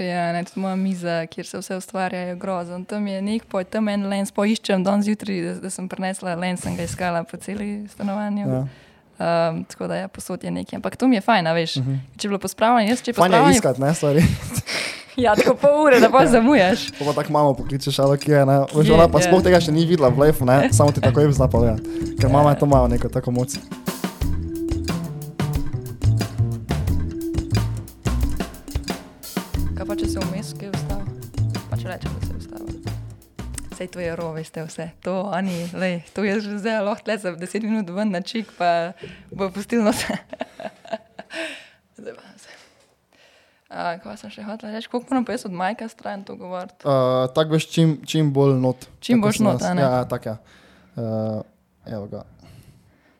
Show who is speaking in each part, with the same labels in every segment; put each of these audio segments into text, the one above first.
Speaker 1: Ja, ne, tudi moja miza, kjer se vse ustvarja, je grozen. Tam je nek poj, tam en lens, poiščem danes zjutraj, da, da sem prinesla lens in ga iskala po celi stanovanju.
Speaker 2: Ja.
Speaker 1: Um, tako da je ja, posod je nekaj. Ampak to mi je fajn, veš. Uh -huh. Če je bilo pospravljeno, jaz če
Speaker 2: Mhm. Fajn je iskati, ne, stvari.
Speaker 1: Ja, tako pol ure, da pa zamujaš.
Speaker 2: Pa pa tako mamo pokličeš, ali kje je, ne. Veš, ona pa
Speaker 1: je.
Speaker 2: sploh tega še ni videla v lefu, ne, samo ti takoj zna povedati. Ker mama je to malo neko tako moc.
Speaker 1: Sej to je ro, veste vse. To, ani, lej, to je že zdaj lahko tle za 10 minut ven na čik, pa bo pustil nos. Zdaj pa se. A, kaj sem še hotela reči? Koliko moram pa jaz od majka stran to govoriti?
Speaker 2: Uh, tako veš, čim, čim bolj not.
Speaker 1: Čim boš not, a ne?
Speaker 2: Ja, tako je. Uh, evo ga.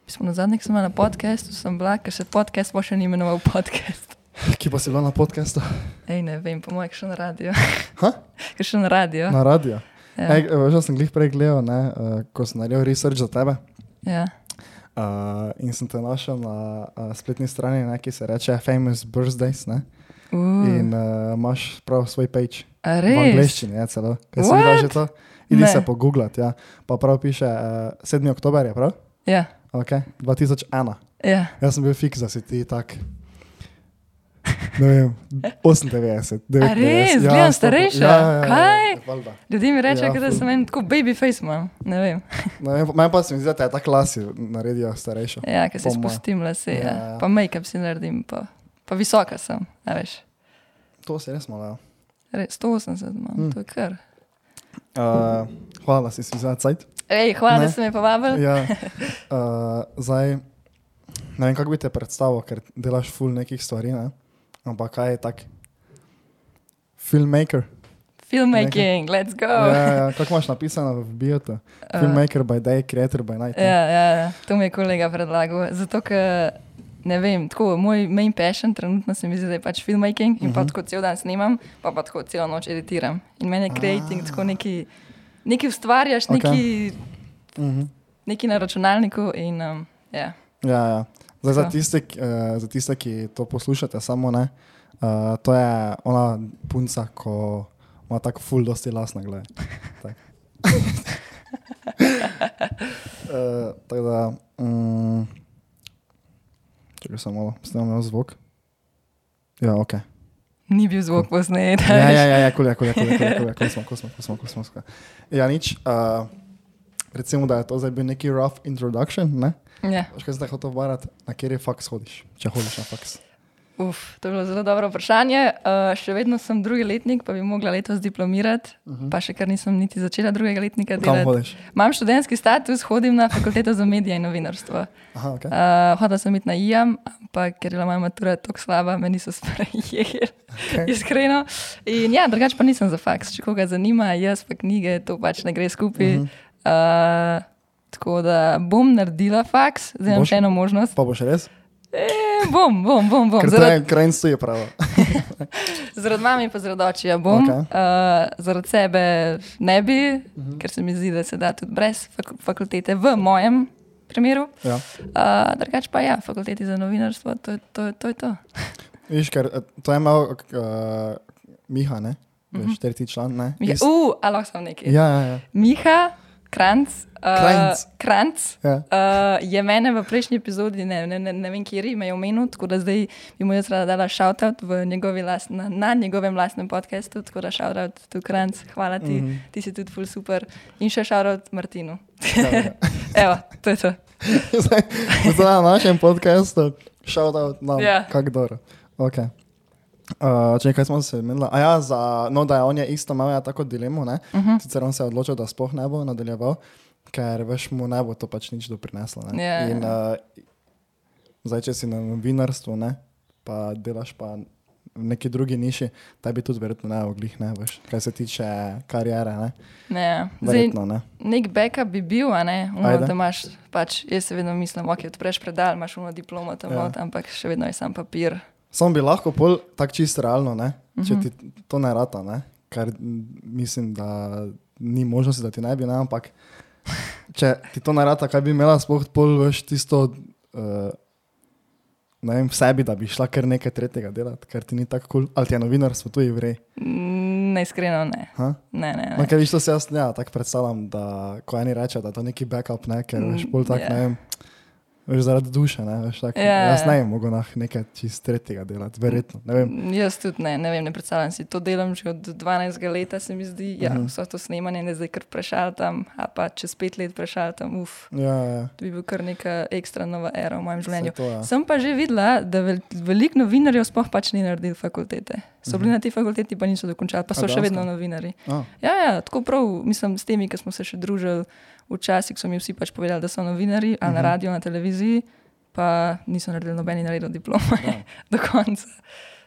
Speaker 1: Mi smo na zadnjih sem na podkastu, sem bila, ker se podcast pa še ni imenoval podcast.
Speaker 2: Kje pa si bila na podkastu?
Speaker 1: Ej, ne vem, po mojem, še na radio.
Speaker 2: Ha?
Speaker 1: Še na radio.
Speaker 2: Na radio.
Speaker 1: Ja.
Speaker 2: Ej, veš, da sem glih prej gledal, ne, uh, ko sem naredil research za tebe.
Speaker 1: ja.
Speaker 2: Uh, in sem te našel na uh, spletni strani, ne, ki se reče Famous Birthdays. Ne,
Speaker 1: Uh,
Speaker 2: in uh, imaš prav svoj page. V angleščini je celo. Kaj si videl že to? Idi
Speaker 1: Ne.
Speaker 2: se pogooglati, ja. Pa prav piše uh, 7. oktober, je prav?
Speaker 1: Ja,
Speaker 2: Okay. 2001.
Speaker 1: ja.
Speaker 2: Jaz sem bil fiks, da si ti tak. Ne vem, 98, 99.
Speaker 1: A res?
Speaker 2: Ja,
Speaker 1: Gledam starejša?
Speaker 2: Ja, ja, ja,
Speaker 1: Kaj?
Speaker 2: valjda.
Speaker 1: Ljudje mi rečejo,
Speaker 2: Ja,
Speaker 1: ja, da
Speaker 2: ful.
Speaker 1: sem en tako baby face imam. Ne vem.
Speaker 2: Ne vem, Meni pa se mi zdi, da je ta klasi naredijo starejšo.
Speaker 1: Ja, ker
Speaker 2: moje.
Speaker 1: spustim lase,
Speaker 2: Ja,
Speaker 1: ja.
Speaker 2: ja.
Speaker 1: pa make-up si naredim, pa, pa visoka sem. A veš.
Speaker 2: To se res malo.
Speaker 1: Res, 180 imam,
Speaker 2: Mm.
Speaker 1: to je kar.
Speaker 2: Uh, hvala, da si si vzela cajt.
Speaker 1: Ej, hvala,
Speaker 2: Ne.
Speaker 1: da si me povabil.
Speaker 2: Ja, uh, zdaj, ne vem, kako bi te predstavil, ker delaš full nekih stvari, ne? Ampak kaj je tak? Filmmaker.
Speaker 1: Filmmaking, let's go.
Speaker 2: Ja, ja, kako imaš napisano v biotu? Filmmaker by day, creator by night. ne?
Speaker 1: Ja, ja, ja, to mi je kolega predlagal. Zato, ker ne vem, tako moj main passion trenutno se mi zdi, da je pač filmmaking in uh -huh. pa
Speaker 2: Mhm.
Speaker 1: tako cel dan snimam, pa pa tako celo noč editiram. In meni je creating
Speaker 2: Ah.
Speaker 1: tako neki, neki ustvarjaš, okay. neki,
Speaker 2: Mhm.
Speaker 1: neki na računalniku in um, ja.
Speaker 2: Ja, ja. Zdaj, za, tiste, eh, za tiste, ki to poslušate, samo ne. Uh, to je ona punca, ko ima tako full dosti las na glavi. Tak. uh, tako da, um, če sem malo, snemam zvok. Ja, ok.
Speaker 1: Ni bil zvok posnet.
Speaker 2: Ja, ja, ja, ja, kul je, kul je, kul je, kul je, kul je, kul smo, kul smo, kul smo, kul smo. kul smo. Ja, nič. Uh, recimo, da je to zdaj bil neki rough introduction, ne?
Speaker 1: ja.
Speaker 2: Veš, kaj zdaj hotel varati, na kjer je faks hodiš, če hodiš na faks.
Speaker 1: Uf, to je bilo zelo dobro vprašanje. Uh, še vedno sem drugi letnik, pa bi mogla letos diplomirati, uh -huh. pa še kar nisem niti začela drugega letnika
Speaker 2: Mhm.
Speaker 1: Delati. Imam študentski status, hodim na fakulteto za medije in novinarstvo.
Speaker 2: Aha, ok.
Speaker 1: Uh, hodila sem iti na IAM, ampak ker je moja matura tako slaba, me niso sprejeli.
Speaker 2: Okay.
Speaker 1: Iskreno. In ja, drugače pa nisem za faks. Če koga zanima, jaz pa knjige, to pač ne gre skupaj. Uh
Speaker 2: Mhm.
Speaker 1: -huh. Uh, tako da bom naredila faks, zdaj imam še eno možnost.
Speaker 2: Pa boš res?
Speaker 1: E, bom, bom, bom. bom. Zaradi,
Speaker 2: kraj, kraj stoji pravo.
Speaker 1: zaradi mami in zaradi očija bom. Okay. Uh, zaradi sebe ne bi, uh
Speaker 2: Mhm.
Speaker 1: -huh. ker se mi zdi, da se da tudi brez fak fakultete v mojem primeru.
Speaker 2: Ja.
Speaker 1: Uh, drugače pa ja, fakulteti za novinarstvo, to, je- to, je- to je to.
Speaker 2: Viš, ker eh, to je imel uh, Miha, ne? Veš,
Speaker 1: Mhm.
Speaker 2: tretji član, ne?
Speaker 1: Miha,
Speaker 2: Iz-
Speaker 1: uh, a lahko sem nekaj.
Speaker 2: Ja, ja, ja.
Speaker 1: Miha, Kranc, uh,
Speaker 2: Kranjc.
Speaker 1: Kranc
Speaker 2: ja.
Speaker 1: uh, je mene v prejšnji epizodi, ne, ne, ne, ne vem, kje je omenil, tako da zdaj bi mu jaz rada dala shoutout v njegovi last, na, na njegovem lastnem podkastu, tako da shoutout tu Kranc, hvala ti, mm. -hmm. ti si tudi ful super in še shoutout Martinu.
Speaker 2: ja, ja.
Speaker 1: Evo, to je to.
Speaker 2: Zdaj, zdaj na našem podkastu, shout out nam,
Speaker 1: Ja.
Speaker 2: kak dobro. Okay. Uh, če kaj smo se menili? A ja, za, no, da je on je isto imel ja, tako dilemo, ne?
Speaker 1: Uh -huh.
Speaker 2: Sicer on se je odločil, da sploh ne bo nadaljeval, ker veš mu ne bo to pač nič doprineslo. Ne?
Speaker 1: Ja.
Speaker 2: In uh, zdaj, če si na novinarstvu, ne, pa delaš pa v neki drugi niši, tebi tudi verjetno ne oglih, ne, veš, kaj se tiče karijere, ne,
Speaker 1: Ne,
Speaker 2: verjetno ne.
Speaker 1: nek backup bi bil, a ne, uno,
Speaker 2: Ajde.
Speaker 1: da imaš, pač, jaz se vedno mislim, ok, odpreš predal, imaš uno diplomo tam
Speaker 2: Ja.
Speaker 1: not, ampak še vedno je sam papir.
Speaker 2: Samo bi lahko pol tako čisto realno, ne, če
Speaker 1: Mhm.
Speaker 2: ti to ne rata, ne, kar mislim, da ni možnosti, da ti ne bi, ne, ampak če ti to ne rata, kaj bi imela sploh pol veš tisto uh, vem, v sebi, da bi šla kar nekaj tretjega delati, ker ti ni tako kul, cool. ali ti je novinarstvo tu vrej.
Speaker 1: Mm, Ne, iskreno ne.
Speaker 2: Ha?
Speaker 1: Ne, ne,
Speaker 2: No,
Speaker 1: ne.
Speaker 2: kaj viš, to se jaz ja, tako predstavljam, da ko eni rečejo, da je to neki backup, ne, ker veš, bolj tak,
Speaker 1: ja.
Speaker 2: ne vem, veš, zaradi duše, ne, veš, tak,
Speaker 1: Ja,
Speaker 2: jaz
Speaker 1: ja.
Speaker 2: ne mogo nah nekaj čist tretjega delati, verjetno.
Speaker 1: Mm, Jaz tudi ne, ne vem, ne predstavljam si. To delam že od 12 let, se mi zdi. Ja,
Speaker 2: Mhm.
Speaker 1: vse to snemanje, ne zdaj kar prešaltam, a pa čez pet let prešaltam. Uf,
Speaker 2: Ja, ja,
Speaker 1: to bi bil kar neka ekstra nova era v mojem
Speaker 2: Saj
Speaker 1: življenju.
Speaker 2: to, ja.
Speaker 1: Sem pa že videla, da vel, veliko novinarjev sploh pač ni naredil fakultete. So bili
Speaker 2: Mhm.
Speaker 1: na tej fakulteti, pa niso dokončali, pa
Speaker 2: A
Speaker 1: so še
Speaker 2: dejansko?
Speaker 1: vedno novinari.
Speaker 2: A,
Speaker 1: Ja, ja, tako prav, mislim, s temi, ki smo se še družili včasih, so mi vsi pač povedali, da so novinari, ali na
Speaker 2: Mhm.
Speaker 1: radiju, na televiziji, pa niso naredili nobeni naredil diplome
Speaker 2: ja.
Speaker 1: do konca.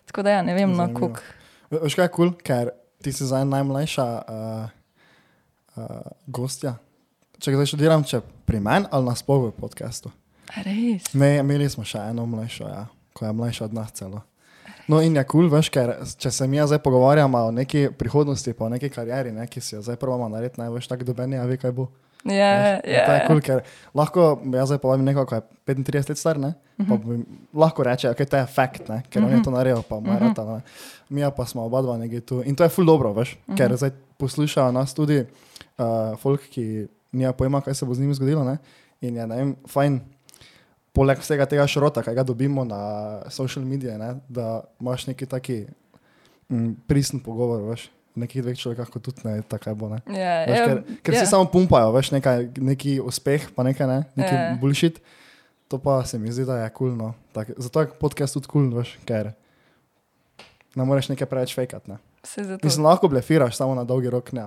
Speaker 1: Tako da ja, ne vem, no, koliko.
Speaker 2: Ve- Veš kaj je kul, cool? ker ti si zdaj najmlajša uh, uh, gostja. Če zdaj študiram, če pri meni ali nasploh v podkastu.
Speaker 1: A Res.
Speaker 2: Ne, imeli smo še eno mlajšo, ja, ko je mlajša od nas celo. No in je kul, cool, veš, ker če se mi zdaj pogovarjamo o neki prihodnosti, pa o neki karieri, ne, ki si jo zdaj probamo narediti, ne veš, tako doben je, a ve kaj bo. Veš, in To je kul, cool, ker lahko jaz zdaj povem nekoga, ko je 35 let star, ne, pa
Speaker 1: Mhm.
Speaker 2: bi lahko reče, ok, to je fakt, ne, ker on je to naredil, pa ima
Speaker 1: Mhm.
Speaker 2: rata, ne. Mi pa smo oba dva nekje tu. In to je ful dobro, veš, ker
Speaker 1: Mhm.
Speaker 2: zdaj poslušajo nas tudi uh, folk, ki nima pojma, kaj se bo z njimi zgodilo, ne, in je, ne vem, fajn. Poleg vsega tega šrota, ki ga dobimo na social medije, ne, da imaš neki taki mm, pristen pogovor, veš, nekih dveh človekah, kot tudi ne, tako je bo. Ne.
Speaker 1: Ja,
Speaker 2: Veš,
Speaker 1: ja,
Speaker 2: ker ker
Speaker 1: ja.
Speaker 2: si samo pumpajo, veš, nekaj, neki uspeh, pa nekaj ne, neki
Speaker 1: Ja.
Speaker 2: yeah. bullshit. To pa se mi zdi, da je kul. Cool. Tak, zato je podcast tudi kul, cool, veš, ker ne moreš nekaj preveč fejkati. Ne. Mislim, lahko blefiraš, samo na dolgi rok ne,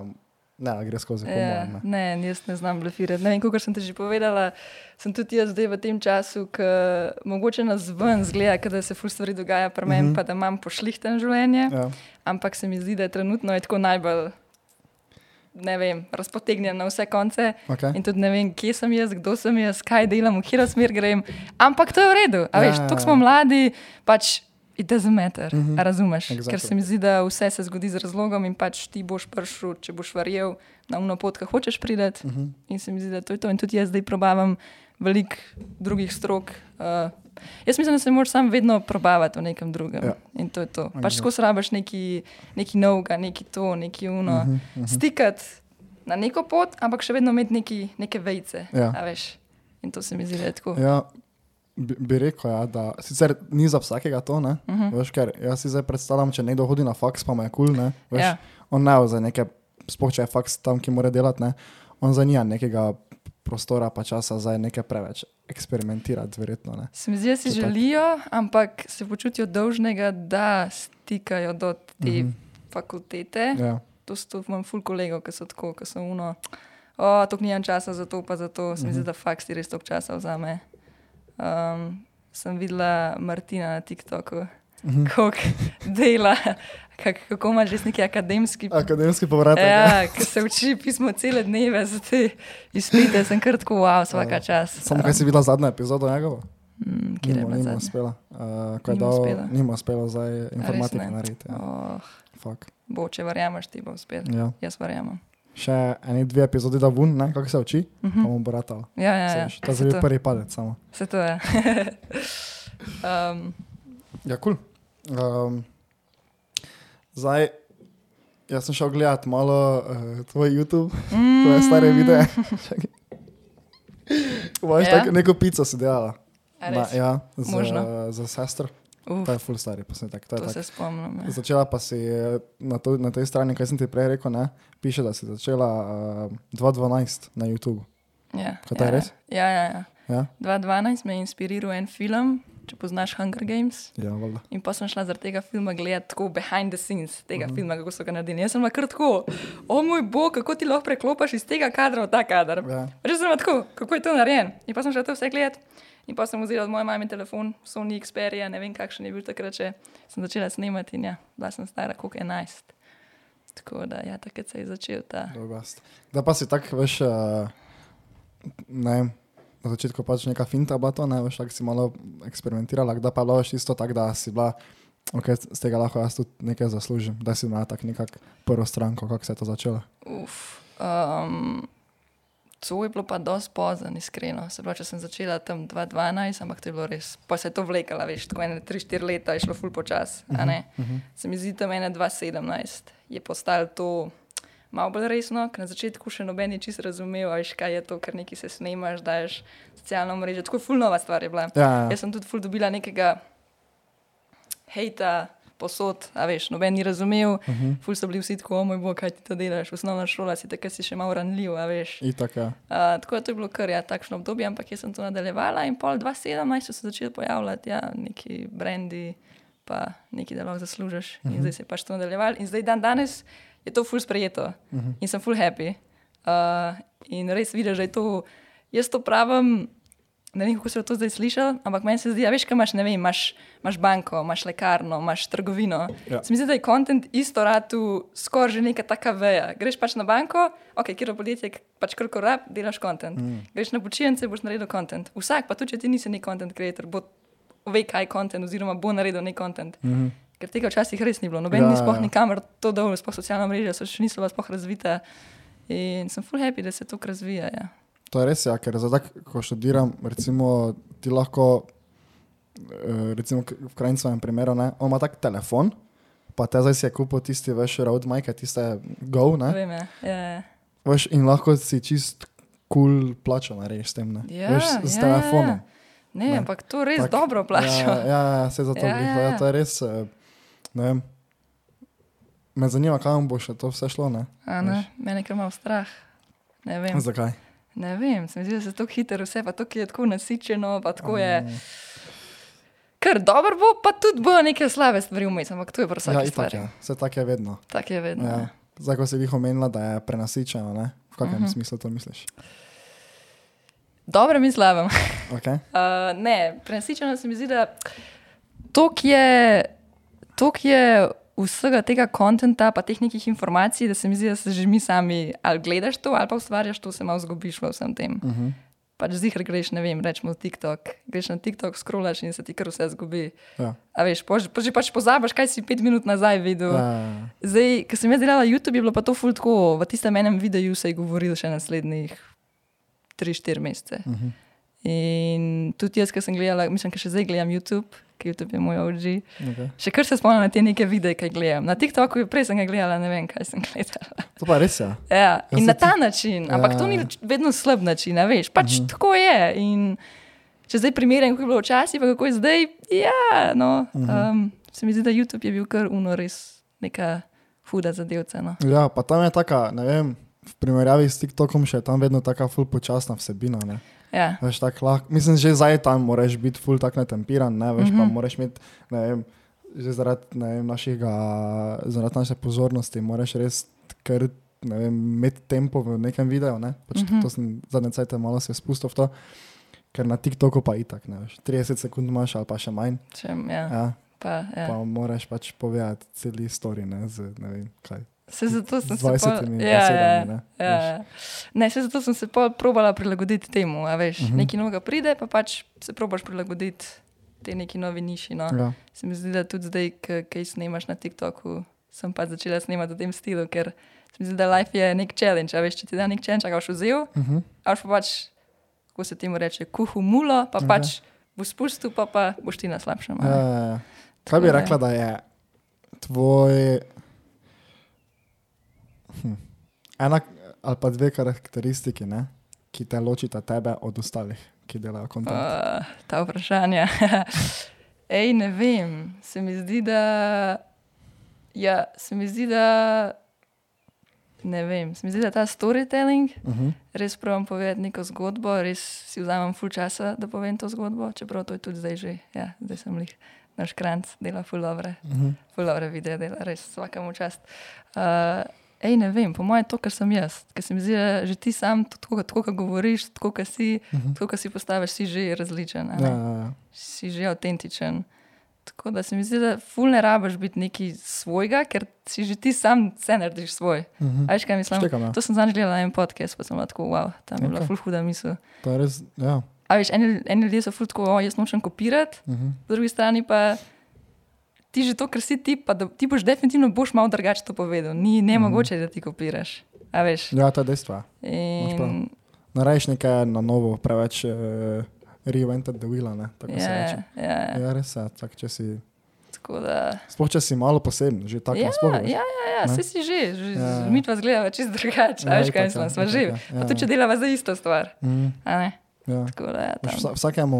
Speaker 2: ne gre skozi
Speaker 1: Ja,
Speaker 2: pomoč.
Speaker 1: ne, jaz ne znam blefirati. Ne vem, kot sem ti že povedala, sem tudi jaz zdaj v tem času, ki mogoče nas ven zgleda, da se ful stvari dogaja pri meni, mm -hmm. pa da imam pošlihten življenje.
Speaker 2: Ja.
Speaker 1: Ampak se mi zdi, da je trenutno je tako najbolj, ne vem, razpotegnjen na vse konce.
Speaker 2: Okay.
Speaker 1: In tudi ne vem, kje sem jaz, kdo sem jaz, kaj delam, v katero smer grem. Ampak to je v redu. A
Speaker 2: Ja,
Speaker 1: veš,
Speaker 2: ja,
Speaker 1: tako
Speaker 2: ja.
Speaker 1: smo mladi, pač it doesn't matter. Mm -hmm. Razumeš?
Speaker 2: Exactly.
Speaker 1: Ker se mi zdi, da vse se zgodi z razlogom in pač ti boš prišel, če boš verjel na umno pot, ki hočeš priti.
Speaker 2: Uh -huh.
Speaker 1: In se mi zdi, da to je to. In tudi jaz zdaj probavam veliko drugih strok. Uh, jaz mislim, da se moraš sam vedno probavati v nekem drugem.
Speaker 2: Ja.
Speaker 1: In to je to.
Speaker 2: Exactly.
Speaker 1: Pač skozi rabaš neki, neki novega, neki to, neki uno.
Speaker 2: Mhm,
Speaker 1: -huh, uh -huh. Stikati na neko pot, ampak še vedno imeti neki, neke vejce.
Speaker 2: Ja.
Speaker 1: In to se mi zdi, da je tako.
Speaker 2: Ja, bi, bi rekel, ja, da sicer ni za vsakega to, ne, uh
Speaker 1: Mhm.
Speaker 2: -huh. veš, ker jaz si zdaj predstavljam, če nekdo hodi na faks, pa mu je kul, cool, ne, veš,
Speaker 1: Ja.
Speaker 2: on ne za neke, sploh če je faks tam, ki mora delati, ne, on za nija nekega prostora pa časa za nekaj preveč eksperimentirati, verjetno, ne.
Speaker 1: Se mi zdi, da si
Speaker 2: Če tak-
Speaker 1: želijo, ampak se počutijo dolžnega, da stikajo do te
Speaker 2: Mhm.
Speaker 1: -huh. fakultete.
Speaker 2: Ja,
Speaker 1: To so imam ful kolegov, ki so tako, ki so uno. O, to nimam časa za to, pa za to. Se mi zdi, da faks ti res toliko časa vzame. Um, sem videla Martina na TikToku,
Speaker 2: Mhm.
Speaker 1: kako dela, kak, kako ima že neki akademski.
Speaker 2: akademski povratek.
Speaker 1: Ja, ki se uči pismo cele dneve za te izpite, sem kar tako, wow, vsaka
Speaker 2: Ja.
Speaker 1: čas.
Speaker 2: Samo kaj si videla zadnja epizoda njegova?
Speaker 1: Mm, kjer je
Speaker 2: Nima,
Speaker 1: bila
Speaker 2: nima uspela. Uh, ko je
Speaker 1: Nima
Speaker 2: dal,
Speaker 1: uspela.
Speaker 2: nima uspela zdaj informatiko
Speaker 1: ne?
Speaker 2: narediti. Ja.
Speaker 1: Oh,
Speaker 2: Fuck.
Speaker 1: bo, če verjameš, ti bo uspel.
Speaker 2: Ja.
Speaker 1: Jaz verjamem.
Speaker 2: Še eni dve epizodi da vun, ne, kako se uči, uh
Speaker 1: Uh
Speaker 2: -huh. pa
Speaker 1: -huh.
Speaker 2: mu bo ratalo.
Speaker 1: Ja, ja,
Speaker 2: Se
Speaker 1: ja.
Speaker 2: veš, To je prvi padec samo.
Speaker 1: Se to je. um,
Speaker 2: Ja, kul. Cool. Um, zdaj, jaz sem šel gledat malo uh, tvoj YouTube,
Speaker 1: mm,
Speaker 2: tvoje stare videe. Imaš
Speaker 1: Ja?
Speaker 2: tako neko pico si delala. Na, ja, za,
Speaker 1: Možno.
Speaker 2: za sestro.
Speaker 1: Uf,
Speaker 2: To je full stari posnetek. To je
Speaker 1: to
Speaker 2: tak.
Speaker 1: se spomnim. Ja.
Speaker 2: Začela pa si eh, na, to, na tej strani, kaj sem ti prej rekel, ne, piše, da si začela uh, 2012 na YouTube.
Speaker 1: Ja,
Speaker 2: Kaj to je
Speaker 1: ja,
Speaker 2: res?
Speaker 1: Ja, ja, ja.
Speaker 2: Ja,
Speaker 1: 2012 me je inspiriral en film, če poznaš Hunger Games.
Speaker 2: ja valjda.
Speaker 1: In pa sem šla zaradi tega filma gledati tako behind the scenes tega uh
Speaker 2: Mhm.
Speaker 1: -huh. filma, kako so ga naredili. Jaz sem bila kar tako, o moj bog, kako ti lahko preklopiš iz tega kadra v ta kader.
Speaker 2: Ja.
Speaker 1: Že sem bila tako, kako je to narejeno. In pa sem šla to vse gledati. In pa sem vzela od moje mame telefon, Sony Xperia, ne vem kakšen je bil takrat, če sem začela snemati in ja, bila sem stara, koliko 11. Tako da, ja, takrat se je začel ta.
Speaker 2: Dolgast. Da pa si tako, veš, uh, ne na začetku pač neka finta bila to, ne veš, tako si malo eksperimentirala, da pa loviš isto tako, da si bila, ok, z tega lahko jaz tudi nekaj zaslužim, da si imela tako nekako prvo stranko, kako se je to začelo.
Speaker 1: Uf, um, To je bilo pa dosti pozno, iskreno. Se pravi, če sem začela tam 2012, ampak to je bilo res. Pa se je to vlekala, veš, tako ene 3-4 leta je šlo ful počas. Uh -huh, uh -huh. Se mi zdi, da mene 2017 je postalo to malo bolj resno, ker na začetku še noben je čisto razumel, veš, kaj je to, ker nekaj se snemaš, daš socialno mrežo. Tako ful nova stvar je bila.
Speaker 2: Ja, ja.
Speaker 1: Jaz sem tudi ful dobila nekega hejta. Posod, a veš, noben ni razumel, uh -huh. ful so bili vsi tako, o moj bog, kaj ti to delaš, osnovna šola si takrat si še malo ranljiv, a veš.
Speaker 2: Itak, ja.
Speaker 1: Uh, tako da to je bilo kar ja, takšno obdobje, ampak jaz sem to nadaljevala in pol 2017 so se začeli pojavljati ja, neki brendi, pa neki, da lahko zaslužiš. Uh -huh. In zdaj se je pač to nadaljevalo. In zdaj dan danes je to ful sprejeto uh -huh. in sem ful happy. Uh, in res vidiš, da je to, jaz to pravim. Ne vem, kako se to zdaj sliši, ampak meni se zdi, da veš, kaj imaš, ne vem, imaš, imaš banko, imaš lekarno, imaš trgovino.
Speaker 2: Ja.
Speaker 1: Se mi zdi, da je kontent isto ratu skoraj že neka taka veja. Greš pač na banko, ok, kjer podjetje, pač kar rab, delaš kontent. Mm. Greš na počitnice, boš naredil kontent. Vsak, pa tudi če ti nisi nek content creator, bo ve, kaj je kontent, oziroma bo naredil nek kontent. Mm -hmm. Ker tega včasih res ni bilo. Noben
Speaker 2: Ja,
Speaker 1: ja, ni sploh
Speaker 2: ja.
Speaker 1: nikamor to dol, sploh socialna mreža, so še niso bila sploh razvita. In sem full happy, da se to razvija. Ja.
Speaker 2: To je res, ja, ker zdaj, ko študiram, recimo, ti lahko, eh, recimo v krajncem primeru, ne, on ima tak telefon, pa te zdaj si je kupil tisti, veš, road mic, tiste go, ne,
Speaker 1: Vem, ja. Ja, ja.
Speaker 2: veš, in lahko si čist kul cool plačo narediš s tem, ne,
Speaker 1: Ja,
Speaker 2: veš, s
Speaker 1: ja,
Speaker 2: telefonom.
Speaker 1: Ne, ne,
Speaker 2: Ne.
Speaker 1: ampak to res
Speaker 2: Tak-
Speaker 1: dobro plača.
Speaker 2: Ja, ja, ja se zato
Speaker 1: Ja,
Speaker 2: ja,
Speaker 1: ja,
Speaker 2: ja.
Speaker 1: ja.
Speaker 2: to je res, eh, ne vem, me zanima, kam bo še to vse šlo, ne,
Speaker 1: A ne, mene kar malo strah. Ne vem,
Speaker 2: zakaj.
Speaker 1: Ne vem, se mi zdi, da se tako hitro vse, pa tako je tako nasičeno, pa tako je. Kar dobro bo, pa tudi bo neke slabe stvari vmes, ampak to je prav
Speaker 2: Ja, itak je, vse tako je vedno.
Speaker 1: Tako je vedno.
Speaker 2: Ja.
Speaker 1: Ja.
Speaker 2: Zdaj, ko si jih omenila, da je prenasičeno, ne? v kakšnem uh
Speaker 1: Mhm.
Speaker 2: -huh. smislu to misliš?
Speaker 1: Dobro mi slabem.
Speaker 2: Okay.
Speaker 1: Uh, ne, prenasičeno se mi zdi, da tok je, tok je vsega tega konta, pa teh nekih informacij, da se mi zdi, da se že mi sami ali gledaš to, ali pa ustvarjaš to, se malo zgubiš v vsem tem.
Speaker 2: Uh -huh.
Speaker 1: Pač zihar greš, ne vem, rečemo TikTok, greš na TikTok, scrollaš in se ti kar vse zgubi.
Speaker 2: ja.
Speaker 1: A veš, pož, pož, pač pozabiš, kaj si pet minut nazaj videl.
Speaker 2: Ja.
Speaker 1: Zdaj, ko sem jaz delala YouTube, je bilo pa to ful tako, v tistem enem videu se je govorilo še naslednjih 3-4 mesece.
Speaker 2: Uh -huh.
Speaker 1: In tudi jaz, ki sem gledala, mislim, da še zdaj gledam YouTube, ker YouTube je moj OG.
Speaker 2: okay.
Speaker 1: Še kar se spomnim na te neke videe, ki jih gledam. Na TikToku je prej sem ga gledala, ne vem, kaj sem gledala.
Speaker 2: To pa je res, ja.
Speaker 1: Ja,
Speaker 2: Jaz
Speaker 1: in
Speaker 2: se
Speaker 1: na
Speaker 2: ti-
Speaker 1: ta način, ampak
Speaker 2: Ja.
Speaker 1: to ni vedno slab način, veš, pač uh -huh. tako je. In če zdaj primerjam, kako je bilo včasih, pa kako je zdaj, ja, no, uh -huh. um, se mi zdi, da YouTube je bil kar uno res neka huda zadevca. No.
Speaker 2: Ja, pa tam je taka, ne vem, v primerjavi s TikTokom še je tam vedno taka ful počasna vsebina, ne.
Speaker 1: Ja,
Speaker 2: Veš, tak lahko, mislim, že zdaj tam moraš biti ful tak natempiran, ne, veš, uh -huh. pa moraš imeti, ne vem, že zaradi, ne vem, našega, zaradi naše pozornosti, moraš res kar, ne vem, imeti tempo v nekem videu, ne, pač uh
Speaker 1: Mhm.
Speaker 2: -huh. to sem zadnje cajte malo se spustil v to, ker na TikToku pa itak, ne veš, 30 sekund imaš ali pa še manj,
Speaker 1: če, ja,
Speaker 2: ja,
Speaker 1: pa, ja.
Speaker 2: pa moraš pač povedati celi story, ne, z, ne vem, kaj.
Speaker 1: Se zato sem
Speaker 2: Z
Speaker 1: se
Speaker 2: 20
Speaker 1: pol- ja, ja,
Speaker 2: ne,
Speaker 1: ja, ja. Ne, se zato sem se pol probala prilagoditi temu. Veš, uh
Speaker 2: Mhm.
Speaker 1: -huh. Nekaj novega pride, pa pač se probaš prilagoditi tej neki novi niši. No.
Speaker 2: Ja,
Speaker 1: Se mi zdi, da tudi zdaj, ki snemaš na TikToku, sem pa začela snemati v tem stilu, ker se mi zdi, da life je nek challenge. A veš, če ti da nek challenge, ga boš vzel,
Speaker 2: uh -huh.
Speaker 1: a boš pa pač, kako se temu reče, kuhu mulo, pa
Speaker 2: Okej.
Speaker 1: pač boš spustil, pa, pa boš ti na slabšem.
Speaker 2: Ja, ja, ja. Kaj bi rekla, da je tvoj. Hm. Ena ali pa dve karakteristiki, ne, ki te ločita tebe od ostalih, ki delajo kontent.
Speaker 1: Uh, ta vprašanja. Ej, ne vem, se mi zdi, da. Ja, se mi zdi, da. Ne vem, se mi zdi, da ta storytelling,
Speaker 2: Uh -huh.
Speaker 1: res pravim povedati neko zgodbo, res si vzamem full časa, da povem to zgodbo, čeprav to je tudi zdaj že, ja, zdaj sem jih, naš kranc dela full dobre,
Speaker 2: Uh -huh.
Speaker 1: full dobre videe dela, res vsakemu čast. Uh, Ej, ne vem, po mojem je to, kar sem jaz, ker se mi zdi, da že ti sam, tako, kot govoriš, tako kot si,
Speaker 2: Uh -huh.
Speaker 1: tako kot si postaviš, si že različen,
Speaker 2: Ja, ja, ja.
Speaker 1: si že avtentičen. Tako da se mi zdi, da ful ne rabiš biti neki svojega, ker si že ti sam vse narediš svoj.
Speaker 2: Uh -huh.
Speaker 1: A Veš, kaj mislim?
Speaker 2: Štekam, ja.
Speaker 1: To sem zadnjič gledala na en podcast, pa sem bila tako, wow, tam je bila
Speaker 2: Ok.
Speaker 1: ful huda misel.
Speaker 2: To je res. Ja.
Speaker 1: A veš, eni, eni ljudje so ful tako, o, jaz nočem kopirati,
Speaker 2: Uh -huh.
Speaker 1: po drugi strani pa ti že to, ker si ti, pa da, ti boš definitivno boš malo drugače to povedal. Ni ne
Speaker 2: Mhm.
Speaker 1: mogoče, da ti kopiraš.
Speaker 2: Ja, to je dejstvo. ja.
Speaker 1: In
Speaker 2: narediš nekaj na novo, preveč uh, reinvented the wheel, ne? Tako se reče.
Speaker 1: Ja, ja,
Speaker 2: Ja, res je, tak, če si,
Speaker 1: tako da.
Speaker 2: sploh če si malo poseben, že tako
Speaker 1: Ja,
Speaker 2: nasploh,
Speaker 1: ja, ja, ja, vse si že, že
Speaker 2: Ja, ja.
Speaker 1: mi dva zgledava čist drugače,
Speaker 2: Ja,
Speaker 1: ja, veš kaj
Speaker 2: ja,
Speaker 1: mislim, smo
Speaker 2: itak,
Speaker 1: že.
Speaker 2: ja,
Speaker 1: Pa
Speaker 2: ja,
Speaker 1: tudi če
Speaker 2: ja.
Speaker 1: delava za isto stvar,
Speaker 2: Mm, ja.
Speaker 1: Tako da ja,
Speaker 2: Veš,
Speaker 1: tam.
Speaker 2: vsa- Vsakemu,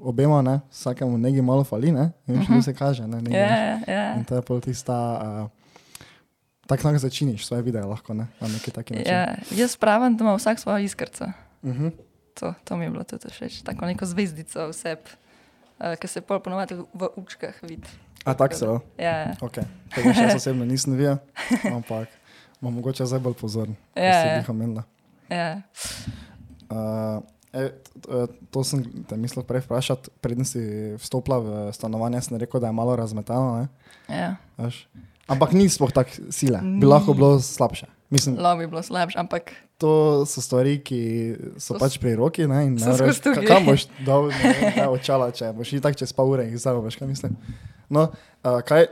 Speaker 2: obema, ne, vsakemu nekaj malo fali, ne, in uh -huh. se kaže, ne, nekaj,
Speaker 1: Ja,
Speaker 2: veš.
Speaker 1: ja,
Speaker 2: In to je pol tista, uh, tako lahko začiniš svoje videe, lahko, ne, na neki taki način.
Speaker 1: ja. Jaz pravim, da ima vsak svojo iskrco.
Speaker 2: Uh -huh.
Speaker 1: To, to mi je bilo tudi všeč, tako neko zvezdico vseb, uh, ki se pol ponovadi v, učkah vidi.
Speaker 2: A tako se,
Speaker 1: Ja, ja.
Speaker 2: ok. Tega še osebno nisem videl, ampak bom mogoče zdaj bolj pozoren.
Speaker 1: Ja,
Speaker 2: si
Speaker 1: ja.
Speaker 2: jih omenila.
Speaker 1: ja.
Speaker 2: Uh, e, e, to sem te mislil prej vprašati, preden si vstopila v stanovanje, sem rekel, da je malo razmetano. Ne?
Speaker 1: ja.
Speaker 2: Veš? Ampak ni sploh tako sile, bi lahko bilo slabše. Mislim,
Speaker 1: Lahko bi bilo slabše, ampak
Speaker 2: to so stvari, ki so
Speaker 1: So
Speaker 2: pač pri roki. Ne, in ne ka- Kam boš dal ne kaj očala, če boš itak čez pol ure in zdaj veš, kaj mislim. No, uh, kaj,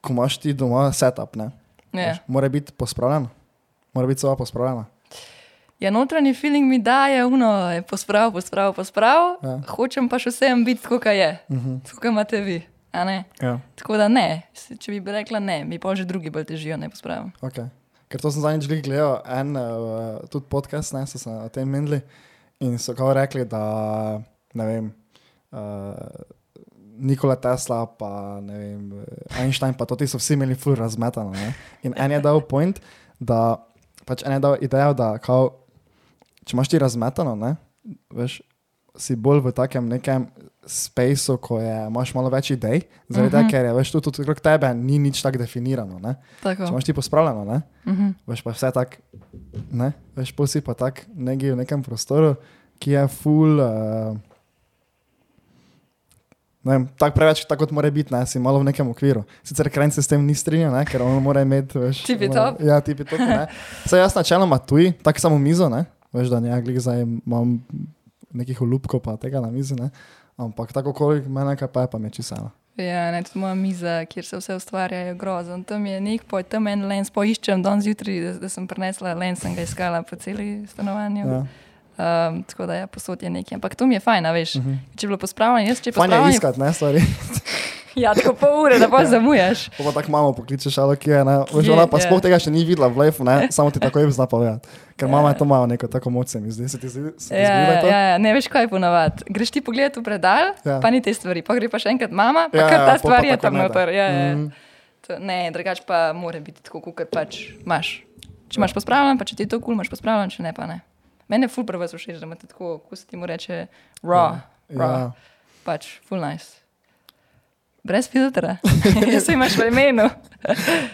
Speaker 2: ko imaš ti doma setup, ne?
Speaker 1: ja.
Speaker 2: Veš, Mora biti pospravljeno, mora biti soba pospravljena.
Speaker 1: Ja, notranji feeling mi daje, uno je posprav, posprav, posprav.
Speaker 2: Ja.
Speaker 1: Hočem pa še vsem biti, kot je,
Speaker 2: Uh -huh.
Speaker 1: tako kot imate vi.
Speaker 2: ja.
Speaker 1: Tako da ne, če bi rekla ne, mi pa že drugi bolj težijo, ne pospravim.
Speaker 2: Okay. Ker to sem zadnjič gledal, en uh, tudi podcast, ne, so se o tem menili in so kao rekli, da ne vem, uh, Nikola Tesla, pa ne vem, Einstein, pa to ti so vsi imeli ful razmetano. Ne? In en je dal point, da pač en je dal idejo, da kao, če imaš ti razmetano, ne, veš, si bolj v takem nekem spaceu, ko je, imaš malo več idej, zaradi tega,
Speaker 1: Mhm.
Speaker 2: ker je veš, tudi okrog tebe ni nič tako definirano. Ne? Če
Speaker 1: Tako.
Speaker 2: imaš ti pospravljeno, ne?
Speaker 1: Uh -huh.
Speaker 2: veš pa vse tako, ne, veš pol si pa tak nekje v nekem prostoru, ki je full. Uh, vem, tako preveč, tako kot mora biti, ne, si malo v nekem okviru. Sicer krajn se s tem ni strinjal, ne, ker on mora imeti, veš.
Speaker 1: Tipi
Speaker 2: ono-
Speaker 1: top.
Speaker 2: Ja, tipi top, ne. Saj jaz načeloma tuj, tako samo mizo, ne, veš, da ne, glih zdaj imam nekih olupkov pa tega na mizi, ne. Ampak tako kolik mene kaj pa je, pa mi je čisano.
Speaker 1: Ja, ne, tudi moja miza, kjer se vse ustvarja, je grozen. Tam je nek poj, tam en lens, poiščem danes zjutraj, da, da sem prinesla lens, sem ga iskala po celi stanovanju.
Speaker 2: Ja.
Speaker 1: Um, tako da je posod je nekaj. Ampak to mi je fajn, veš.
Speaker 2: Uh -huh.
Speaker 1: Če je bilo pospravljeno, jaz če
Speaker 2: Fajn je iskati, ne, stvari.
Speaker 1: Ja, tako pol ure, da pa zamujaš.
Speaker 2: Pa, pa tako mamo pokličeš, ali kje je, ne. Veš,
Speaker 1: Kje,
Speaker 2: ona pa
Speaker 1: ja.
Speaker 2: sploh tega še ni videla v lefu, ne, samo ti takoj zna povedati. Ker mama to ima neko tako moč, se mi zdi, se ti zdi, se ti
Speaker 1: Ja,
Speaker 2: zdi, je
Speaker 1: ja, ja, ne veš, kaj ponavadi. Greš ti pogledat v predal,
Speaker 2: Ja.
Speaker 1: ja. pa ni te stvari, pa gre pa še enkrat mama, pa
Speaker 2: Ja,
Speaker 1: ja, kar
Speaker 2: ja,
Speaker 1: ta
Speaker 2: pol
Speaker 1: stvar je
Speaker 2: tako
Speaker 1: tam noter. Ja, ja.
Speaker 2: Mhm.
Speaker 1: To, ne, drugače pa mora biti tako, kot pač imaš. Če imaš pospravljen, pa če ti je to kul, cool, imaš pospravljen, če ne, pa ne. Mene je ful prvo všeč, da imate tako, ko se ti mu reče, raw, ja. raw,
Speaker 2: Ja.
Speaker 1: pač full nice. Brez filtra, jaz imaš v imenu.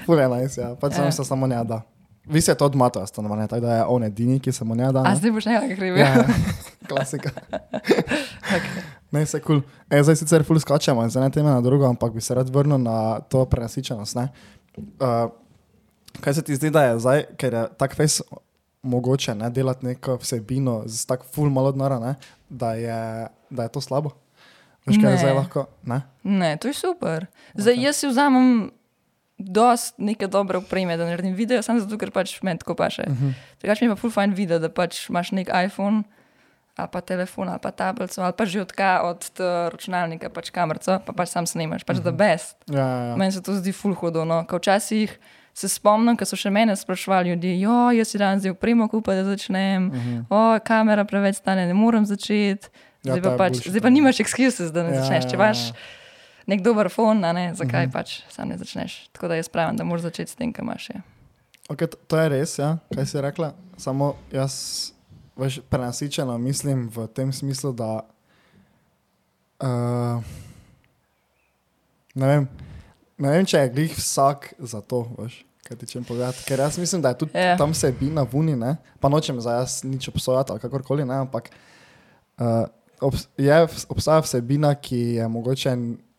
Speaker 2: Ful je ja. Pač
Speaker 1: Ja.
Speaker 2: ja. se samo ne da. Vi se to odmata, stanovanje, tako da je on edini, ki se mu ne da.
Speaker 1: A
Speaker 2: ne.
Speaker 1: zdaj boš nekaj kriv.
Speaker 2: Ja, klasika.
Speaker 1: okay.
Speaker 2: Ne, se kul. Cool. E, zdaj sicer ful skačemo iz ene teme na drugo, ampak bi se rad vrnil na to prenasičenost. ne. Uh, kaj se ti zdi, da je zdaj, ker je tak fez mogoče ne delati neko vsebino z tako ful malo denara, da, je, da je to slabo? Veš, kaj je zdaj lahko? Ne?
Speaker 1: Ne, to je super. Zdaj,
Speaker 2: Ok.
Speaker 1: jaz si vzamem dost neke dobre opreme, da naredim video, samo zato, ker pač meni tako paše.
Speaker 2: Uh -huh.
Speaker 1: Drugač mi je pa full fajn video, da pač imaš nek iPhone, ali pa telefon, ali pa tablico, ali pa že odka od računalnika, pač kamerco, pa pač sam snemaš, pač the best.
Speaker 2: Ja, ja, ja.
Speaker 1: Meni se to zdi full hudo. No. Včasih se spomnim, ko so še mene sprašvali ljudje, jo, jaz si danes zdaj opremo kupiti, da začnem,
Speaker 2: Uh -huh.
Speaker 1: o, kamera preveč stane, ne morem začeti.
Speaker 2: Ja,
Speaker 1: Zdaj, pa pač, zdaj pa
Speaker 2: ja.
Speaker 1: nimaš excuses, da ne
Speaker 2: Ja,
Speaker 1: začneš. Če
Speaker 2: ja,
Speaker 1: imaš
Speaker 2: ja.
Speaker 1: nek dober fon, ne, zakaj
Speaker 2: Mhm.
Speaker 1: uh -huh. pač sam ne začneš. Tako da jaz pravim, da moraš začeti s tem, kar imaš. Ja.
Speaker 2: Okay, to, to je res, ja, kaj si rekla. Samo jaz veš, prenasičeno mislim v tem smislu, da uh, ne, vem, ne vem, če je glih vsak za to. Veš, kaj ti čem povedati. Ker jaz mislim, da je tudi
Speaker 1: Ja.
Speaker 2: yeah. tam vsebina v uni, ne? pa nočem za jaz nič obsojati ali kakorkoli, ne? ampak uh, obs je, obstaja vsebina, ki je mogoče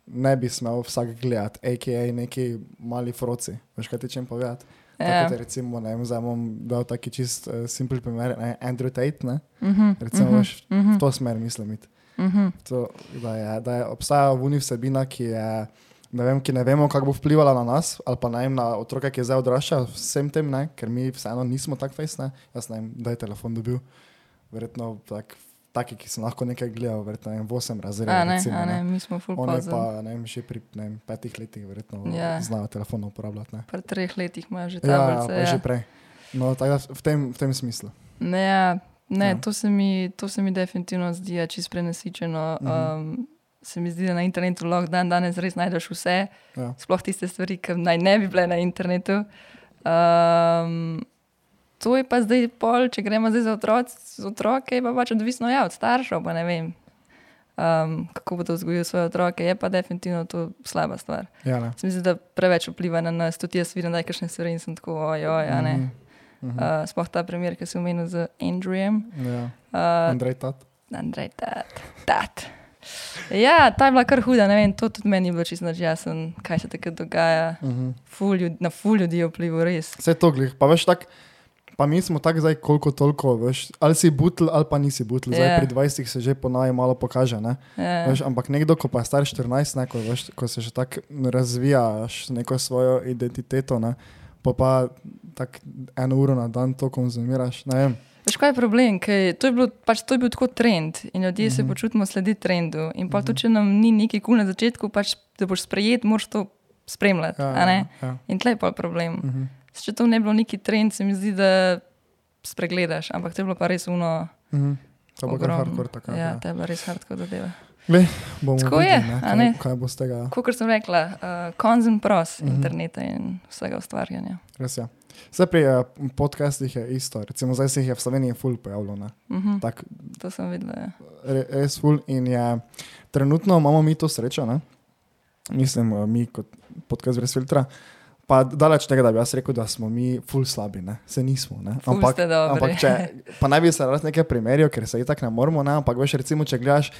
Speaker 2: ne bi smel vsak gledati, a.k.a. neki mali froci. Veš, kaj ti čem povedati? Tako
Speaker 1: Ja.
Speaker 2: kot je recimo, ne vem, zdaj bom dal taki čist uh, simpel primer, ne, Andrew Tate, ne,
Speaker 1: Uh -huh.
Speaker 2: recimo, uh -huh.
Speaker 1: uh
Speaker 2: v to smer mislim iti.
Speaker 1: -huh.
Speaker 2: To, da je, da je obstaja v uni vsebina, ki je ne, vem, ki ne vemo, kako bo vplivala na nas, ali pa najem na otroke, ki zdaj odraščajo, vsem tem, ne, ker mi vseeno nismo tako fejsne. Jaz ne vem, da je telefon dobil. Verjetno tak, taki, ki so lahko nekaj gledali, verjetno ne v 8 razredih.
Speaker 1: A ne,
Speaker 2: recimo,
Speaker 1: a ne, mi smo full pozni.
Speaker 2: pa ne že pri ne petih letih verjetno
Speaker 1: Ja.
Speaker 2: znajo telefon uporabljati. Ne.
Speaker 1: Pri treh letih imajo že
Speaker 2: Ja, ja,
Speaker 1: tablice.
Speaker 2: pa že prej. No, tako da v tem, v tem smislu.
Speaker 1: Ne, ja, ne
Speaker 2: Ja.
Speaker 1: to, se mi, to se mi definitivno zdi ja, čist prenasičeno.
Speaker 2: Mhm.
Speaker 1: Um, se mi zdi, da na internetu lahko dan danes res najdeš vse,
Speaker 2: Ja.
Speaker 1: sploh tiste stvari, ki naj ne bi bile na internetu. Um, to je pa zdaj pol, če gremo zdaj za otroc, z otroke, je pa pač odvisno ja, od staršev, pa ne vem. Um, kako bodo vzgojili svoje otroke, je pa definitivno to slaba stvar.
Speaker 2: Ja, ne.
Speaker 1: Se mi zdi, da preveč vpliva na nas, tudi jaz vidim, da je kakšne stvari in sem tako, ojoj, a ne.
Speaker 2: Mhm. Mhm.
Speaker 1: Uh, sploh ta primer, ki si omenil z Andrejem.
Speaker 2: Ja.
Speaker 1: Uh,
Speaker 2: Andrej Tat.
Speaker 1: Andrej, tat, tat. Ja, ta je bila kar huda, ne vem, to tudi meni je bilo čisto jasen, kaj se takrat dogaja.
Speaker 2: Mhm.
Speaker 1: Ful ljud, na ful ljudi je vplival, res.
Speaker 2: Vse to glih. Pa veš tak, pa mi smo tako zdaj koliko toliko, veš, ali si butl ali pa nisi butl. Zdaj
Speaker 1: Ja.
Speaker 2: pri 20 se že ponaj malo pokaže, ne?
Speaker 1: Ja.
Speaker 2: Veš, ampak nekdo, ko pa je star 14, ne, ko, veš, ko se že tako razvijaš neko svojo identiteto, ne, pa pa tako eno uro na dan to konzumiraš.
Speaker 1: Veš, kaj je problem? Kaj, to, je bilo, pač, to je bil tako trend in ljudje mm -hmm. se
Speaker 2: Mhm.
Speaker 1: počutimo slediti trendu. In pa mm -hmm. tudi, če nam ni neki kul na začetku, pač, da boš sprejet, moraš to spremljati.
Speaker 2: Ja,
Speaker 1: a ne?
Speaker 2: ja.
Speaker 1: In tle je pa problem.
Speaker 2: Mhm.
Speaker 1: Če to ne bi bilo neki trend, se mi zdi, da spregledaš, ampak to je bilo pa res uno.
Speaker 2: Mhm. To bo kar hardcore takrat.
Speaker 1: Ja,
Speaker 2: Ja.
Speaker 1: to je bila res hardcore zadeva.
Speaker 2: Bomo
Speaker 1: Tako je,
Speaker 2: videli,
Speaker 1: a
Speaker 2: ne,
Speaker 1: ne?
Speaker 2: kaj, kaj bo z tega.
Speaker 1: Kot sem rekla, uh, konzum pros mm. -hmm. interneta in vsega ustvarjanja.
Speaker 2: Res je. Vse pri uh, podcastih je isto, recimo zdaj se jih je v Sloveniji ful pojavilo. ne.
Speaker 1: Mm -hmm.
Speaker 2: Tak,
Speaker 1: To sem videla. Ja.
Speaker 2: re, res ful in je, trenutno imamo mi to srečo, ne? mislim, uh, mi kot podcast brez filtra. Pa daleč tega, da bi jaz rekel, da smo mi ful slabi, ne? se nismo. Ne?
Speaker 1: Dobri.
Speaker 2: ampak če, pa naj bi se raz nekaj primerjal, ker se itak ne moramo, ne? ampak veš, recimo, če gledaš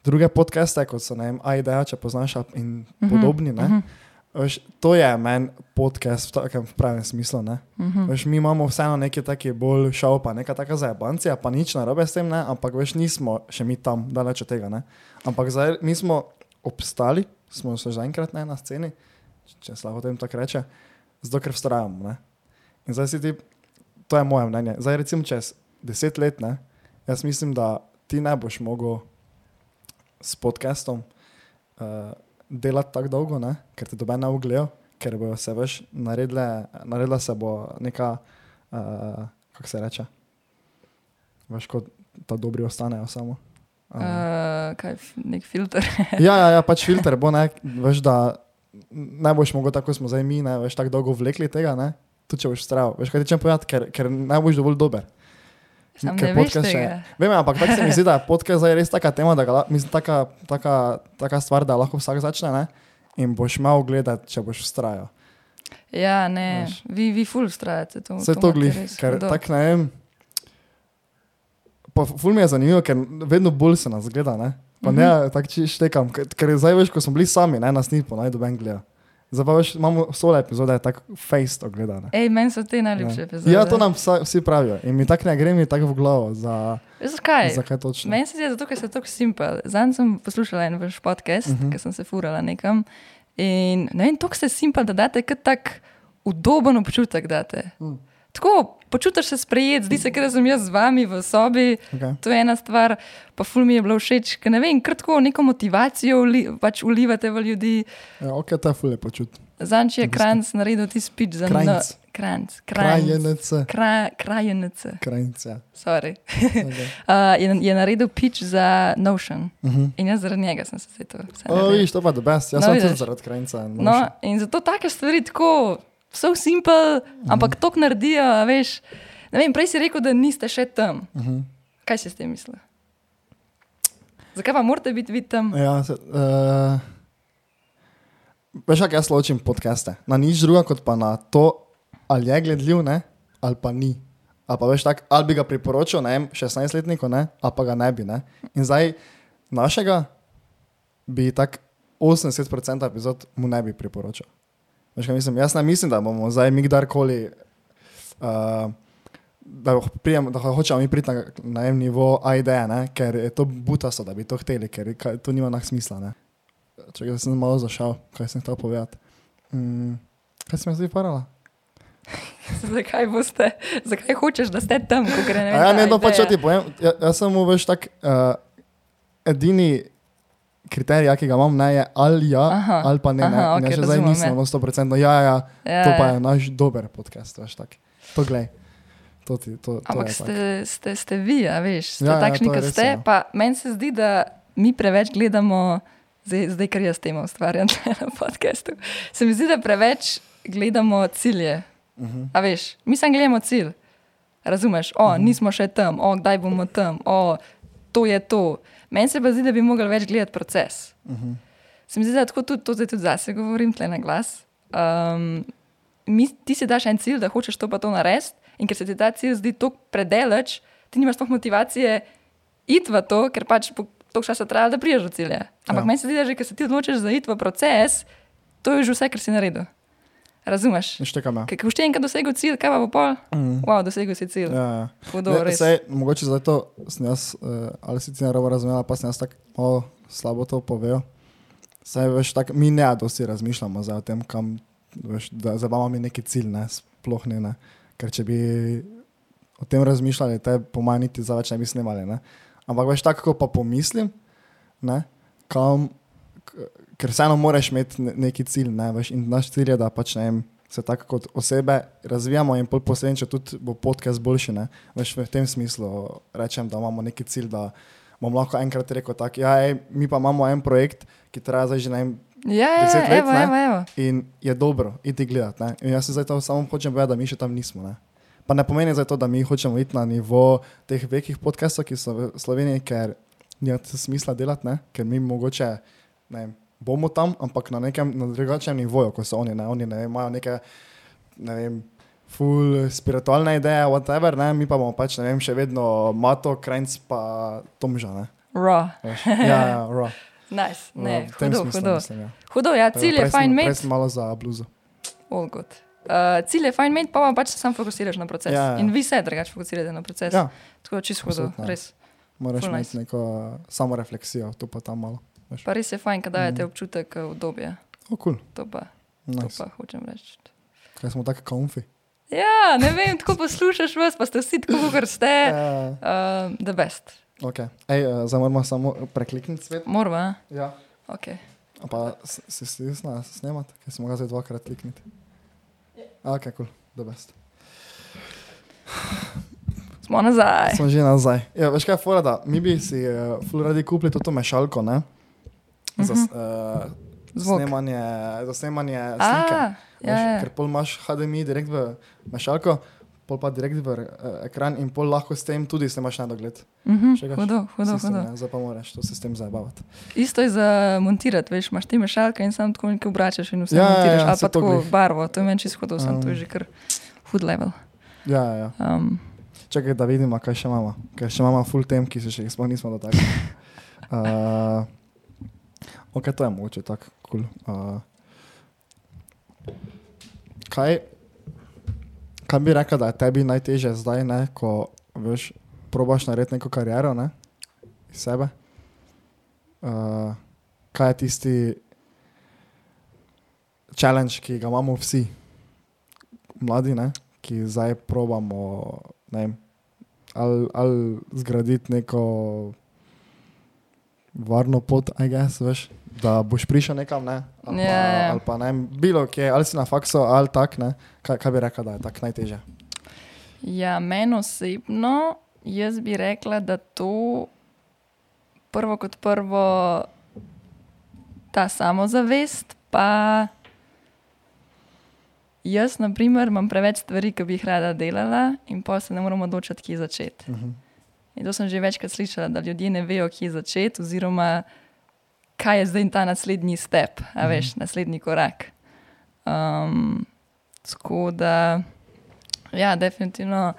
Speaker 2: druge podcaste, kot so ne AIDA, če poznaš in
Speaker 1: Mhm,
Speaker 2: podobni, ne?
Speaker 1: mhm,
Speaker 2: Veš, to je meni podcast v takem pravem smislu. Ne?
Speaker 1: mhm.
Speaker 2: Veš, mi imamo vseeno neki taki bolj šov, pa neka taka zajebancija, pa nič narobe s tem, ne? ampak veš, nismo še mi tam, daleč od tega. Ne? Ampak zdaj mi smo obstali, smo se že enkrat ne, na sceni, če se lahko tem tako reče, zato ker vztrajamo. Ne? In zdaj si ti, to je moje mnenje. Zdaj recimo čez deset let, ne? jaz mislim, da ti ne boš mogel s podcastom uh, delati tako dolgo, ne? ker te dobe ne uglejo, ker bo se veš, naredila, naredila se bo neka, uh, kako se reče, veš, kot ta dobri ostanejo samo. Uh,
Speaker 1: kaj, f- nek filter.
Speaker 2: ja, ja, ja, pač filter bo, ne, veš, da ne boš mogel tako, kot smo zdaj mi, ne, veš, tako dolgo vlekli tega, ne, tudi če boš strajal. Veš, kaj ti čem povedati, ker, ker ne boš dovolj dober.
Speaker 1: Sam
Speaker 2: Ker podcast še-
Speaker 1: tega.
Speaker 2: Vem, ampak tako se mi zdi, da je podcast zdaj res taka tema, da ga, mislim, taka, taka, taka stvar, da lahko vsak začne, ne, in boš mal gledati, če boš vztrajal.
Speaker 1: Ja, ne,
Speaker 2: Veš.
Speaker 1: vi, vi ful ustrajate. To,
Speaker 2: Vse to glih, ker tako ne vem. Pa ful mi je zanimivo, ker vedno bolj se nas gleda, ne. Pa
Speaker 1: Mhm.
Speaker 2: ne, tako če štekam, ker, ker zdaj veš, ko smo bili sami, ne, nas ni po najdoben gleda. Zdaj pa veš, imamo sole epizode, tako face to gledane.
Speaker 1: Ej, meni so te najljubše epizode.
Speaker 2: Ja, to nam vsa, vsi pravijo in mi tako ne gre mi tako v glavo, za,
Speaker 1: Veš kaj?
Speaker 2: za kaj točno.
Speaker 1: Meni se zdi, zato, ker so tako simpel. Zanj sem poslušala en vaš podcast, uh
Speaker 2: Mhm.
Speaker 1: -huh. ker sem se furala nekam. In ne vem, tako ste simpel, da date kot tak udoben občutek. Date.
Speaker 2: Mm.
Speaker 1: Tako počutiš se sprejet, zdi se, ker sem jaz z vami v sobi.
Speaker 2: Okay.
Speaker 1: To je ena stvar, pa ful mi je bilo všeč, ker ne vem, kratko neko motivacijo vli, pač ulivate v ljudi.
Speaker 2: Ja, ok, je ful lepo čut.
Speaker 1: Zanč je. Kranc naredil ti speech za
Speaker 2: Krajnc.
Speaker 1: no, Kranc.
Speaker 2: Krajenec.
Speaker 1: Kra, krajenec.
Speaker 2: Krajnc, ja.
Speaker 1: Sorry.
Speaker 2: Okay.
Speaker 1: Uh, je, je naredil pitch za Notion.
Speaker 2: Uh -huh.
Speaker 1: In jaz zaradi njega sem se zdaj to
Speaker 2: O, vidiš, to pa je the best. Jaz
Speaker 1: No,
Speaker 2: sem tudi zaradi krajnca.
Speaker 1: No, in zato take stvari tako, so simple,
Speaker 2: Mhm.
Speaker 1: ampak to naredijo, veš. Ne vem, prej si rekel, da niste še tam.
Speaker 2: Uh -huh.
Speaker 1: Kaj si s tem mislil? Zakaj pa morate biti vi tam?
Speaker 2: Ja, se, uh, veš, kako jaz ločim podcaste. Na nič druga, kot pa na to, ali je gledljiv, ne, ali pa ni. Ali pa veš, tak, ali bi ga priporočil, ne vem, 16-letniku, ne, ali pa ga ne bi. Ne. In zdaj našega bi tak 80% epizod mu ne bi priporočal. Veš, kaj mislim? Jaz ne mislim, da bomo zdaj mi kdarkoli. Uh, Da, prijem, da hočemo mi priti na, na en nivo AID, ne? ker je to butasto, da bi to hteli, ker ka- to nima nak smisla. Ne? če sem malo zašal, kaj sem hotel povedati. Mm, kaj sem jaz zdaj parala?
Speaker 1: zakaj, boste, zakaj hočeš, da ste tam, ko gre ne?
Speaker 2: A ja, ne, no, pač ti povem, ja, jaz sem mu veš tak, uh, edini kriterij, ja, ki ga imam, ne je ali ja,
Speaker 1: Aha,
Speaker 2: ali pa ne. ne.
Speaker 1: aha,
Speaker 2: In
Speaker 1: okej,
Speaker 2: jaz še zdaj nisem
Speaker 1: ja.
Speaker 2: na 100%, ja, ja,
Speaker 1: Ja,
Speaker 2: to pa
Speaker 1: ja.
Speaker 2: je naš dober podcast, veš tak. To glej. To ti, to, to
Speaker 1: Ampak
Speaker 2: je
Speaker 1: ste, ste, ste vi, a veš, ste
Speaker 2: Ja,
Speaker 1: ja,
Speaker 2: ja,
Speaker 1: takšni,
Speaker 2: je
Speaker 1: kot ste.
Speaker 2: ja.
Speaker 1: Pa meni se zdi, da mi preveč gledamo, zdaj, zdaj kar jaz temo ustvarjam na podkastu. Se mi zdi, da preveč gledamo cilje.
Speaker 2: Uh -huh.
Speaker 1: A veš, mi samo gledamo cilj. Razumeš, o,
Speaker 2: Mhm.
Speaker 1: nismo še tam, o, kdaj bomo tam, o, to je to. Meni se pa zdi, da bi mogli več gledati proces.
Speaker 2: Uh -huh.
Speaker 1: Se mi zdi, da tako tudi, to zdaj tudi zase govorim, tle na glas. Um, mi, ti si daš en cilj, da hočeš to pa to narediti, in ker se ti ta cilj zdi tako predaleč, ti nimaš sploh motivacije iti v to, ker pač toliko časa trajalo, da priješ do cilja. Ampak
Speaker 2: ja.
Speaker 1: meni se zdi, da že, ker se ti odločiš za iti v proces, to je že vse, kar si naredil. Razumeš?
Speaker 2: Štekam, ja.
Speaker 1: Ker ko boš ti enkrat dosegel cilj, kaj pa bo pol?
Speaker 2: Mm.
Speaker 1: Wow, dosegel si cilj.
Speaker 2: Ja, ja.
Speaker 1: Hudo,
Speaker 2: Ne,
Speaker 1: res.
Speaker 2: sej, mogoče zato sem jaz, uh, ali si ti narobe razumela, pa sem jaz tako malo slabo to povedal. Saj veš, tak, mi ne dosti razmišljamo o tem, kam, veš, da zabavamo mi neki cilj, ne, sploh ne, ne. Ker če bi o tem razmišljali, te po manj niti za več ne bi snimali, ne. Ampak veš, tako ko pa pomislim, ne, kam, ker vseeno moraš imeti ne- neki cilj, ne, veš, in naš cilj je, da pač ne vem, se tako kot osebe razvijamo in posledično tudi bo podcast boljši, ne. Veš, v tem smislu rečem, da imamo neki cilj, da bom lahko enkrat rekel tako, ja, ej, mi pa imamo en projekt, ki traja zdaj že ne vem,
Speaker 1: Ja, ja, ja,
Speaker 2: let,
Speaker 1: evo,
Speaker 2: ne?
Speaker 1: evo, evo.
Speaker 2: in je dobro, iti gledati. Ne? In jaz se zdaj to samo hočem povedati, da mi še tam nismo. Ne? Pa ne pomeni zdaj to, da mi hočemo iti na nivo teh velikih podcastov, ki so v Sloveniji, ker nima smisla delati, ne? ker mi mogoče ne vem, bomo tam, ampak na nekem na drugačnem nivoju, kot so oni. Ne? Oni ne imajo neke, ne vem, full spiritualne ideje, whatever, ne? mi pa bomo pač, ne vem, še vedno Mato, Krajnc pa Tomža. Ne?
Speaker 1: Raw.
Speaker 2: Ja, ja, raw.
Speaker 1: Nice. Ne,
Speaker 2: tem
Speaker 1: hudo,
Speaker 2: smislu
Speaker 1: hudo.
Speaker 2: mislim, ja.
Speaker 1: Hudo, ja, cilj je fajn imeti.
Speaker 2: sem malo za bluzo.
Speaker 1: All good. Uh, cilj je fajn imeti, pa pa pač se sam fokusiraš na proces.
Speaker 2: Ja, ja.
Speaker 1: In vi se drugače fokusirate na proces.
Speaker 2: Ja,
Speaker 1: Tako čisto hudo,
Speaker 2: Absolutno.
Speaker 1: res.
Speaker 2: moraš imeti
Speaker 1: nice.
Speaker 2: neko samo refleksijo, to pa tam malo.
Speaker 1: Pa res je fajn, kad dajete
Speaker 2: Mhm.
Speaker 1: občutek uh, udobja.
Speaker 2: O, kul,
Speaker 1: To pa, to
Speaker 2: nice.
Speaker 1: pa hočem reči.
Speaker 2: Kaj smo tako komfi.
Speaker 1: Ja, ne vem, tako poslušaš vas, pa ste vsi tako, kot ste.
Speaker 2: Ja,
Speaker 1: Uh, the best.
Speaker 2: ok. Ej, uh, zdaj moramo samo preklikniti svet.
Speaker 1: Morva,
Speaker 2: Ja.
Speaker 1: a? ok.
Speaker 2: A Pa si stisnila snemat, ker smo ga zdaj dvakrat klikniti. Ok, kul, the best.
Speaker 1: Smo nazaj.
Speaker 2: Smo že nazaj. Ja, veš kaj, fora, da mi bi si uh, ful radi kupili to mešalko, ne? Za uh,
Speaker 1: Zvok.
Speaker 2: snemanje, za snemanje slike.
Speaker 1: A, ja, ja.
Speaker 2: Ker pol imaš HDMI direkt v mešalko, pol pa direkt v uh, ekran in pol lahko s tem tudi snemaš na dogled.
Speaker 1: Mhm,
Speaker 2: Čakaš?
Speaker 1: Hudo, hudo,
Speaker 2: Sistem,
Speaker 1: hudo.
Speaker 2: ne, Zdaj pa moraš to se s tem zabavati.
Speaker 1: Isto je za montirati, veš, imaš ti mešalke in sam tako nekaj obračaš in vse
Speaker 2: Ja, ja,
Speaker 1: montiraš.
Speaker 2: ja,
Speaker 1: Ali
Speaker 2: saj
Speaker 1: pa tako
Speaker 2: glih.
Speaker 1: barvo, to je meni čisto hudo, sem to je
Speaker 2: Um.
Speaker 1: že kar hud level.
Speaker 2: Ja, ja, ja.
Speaker 1: Um,
Speaker 2: Čakaj, da vidimo, kaj še imamo. Ker še imamo full tem, ki se še sploh nismo dotaknili. Uh, ok, to je mogoče tako. Cool. Uh, kaj, kaj bi rekel, da je tebi najtežje zdaj, ne, ko veš, probaš narediti neko kariero ne, iz sebe? Uh, kaj je tisti challenge, ki ga imamo vsi, mladi, ne, ki zdaj probamo, ne ali, ali zgraditi neko varno pot, aj guess, veš, da boš prišel nekam, ne, ali,
Speaker 1: Ja, ja.
Speaker 2: pa, ali pa ne bilo kje, ali si na faksu, ali tak, ne, kaj, kaj bi rekel, da je tako najtežje.
Speaker 1: ja, meni osebno, jaz bi rekla, da to prvo kot prvo ta samozavest, pa jaz, na primer, imam preveč stvari, ki bi jih rada delala in pa se ne moram odločiti, kje začeti.
Speaker 2: Uh -huh.
Speaker 1: In to sem že večkrat slišala, da ljudje ne vejo, kje začeti, oziroma kaj je zdaj ta naslednji step, a
Speaker 2: Mhm.
Speaker 1: veš, naslednji korak. Um, tako da, ja, definitivno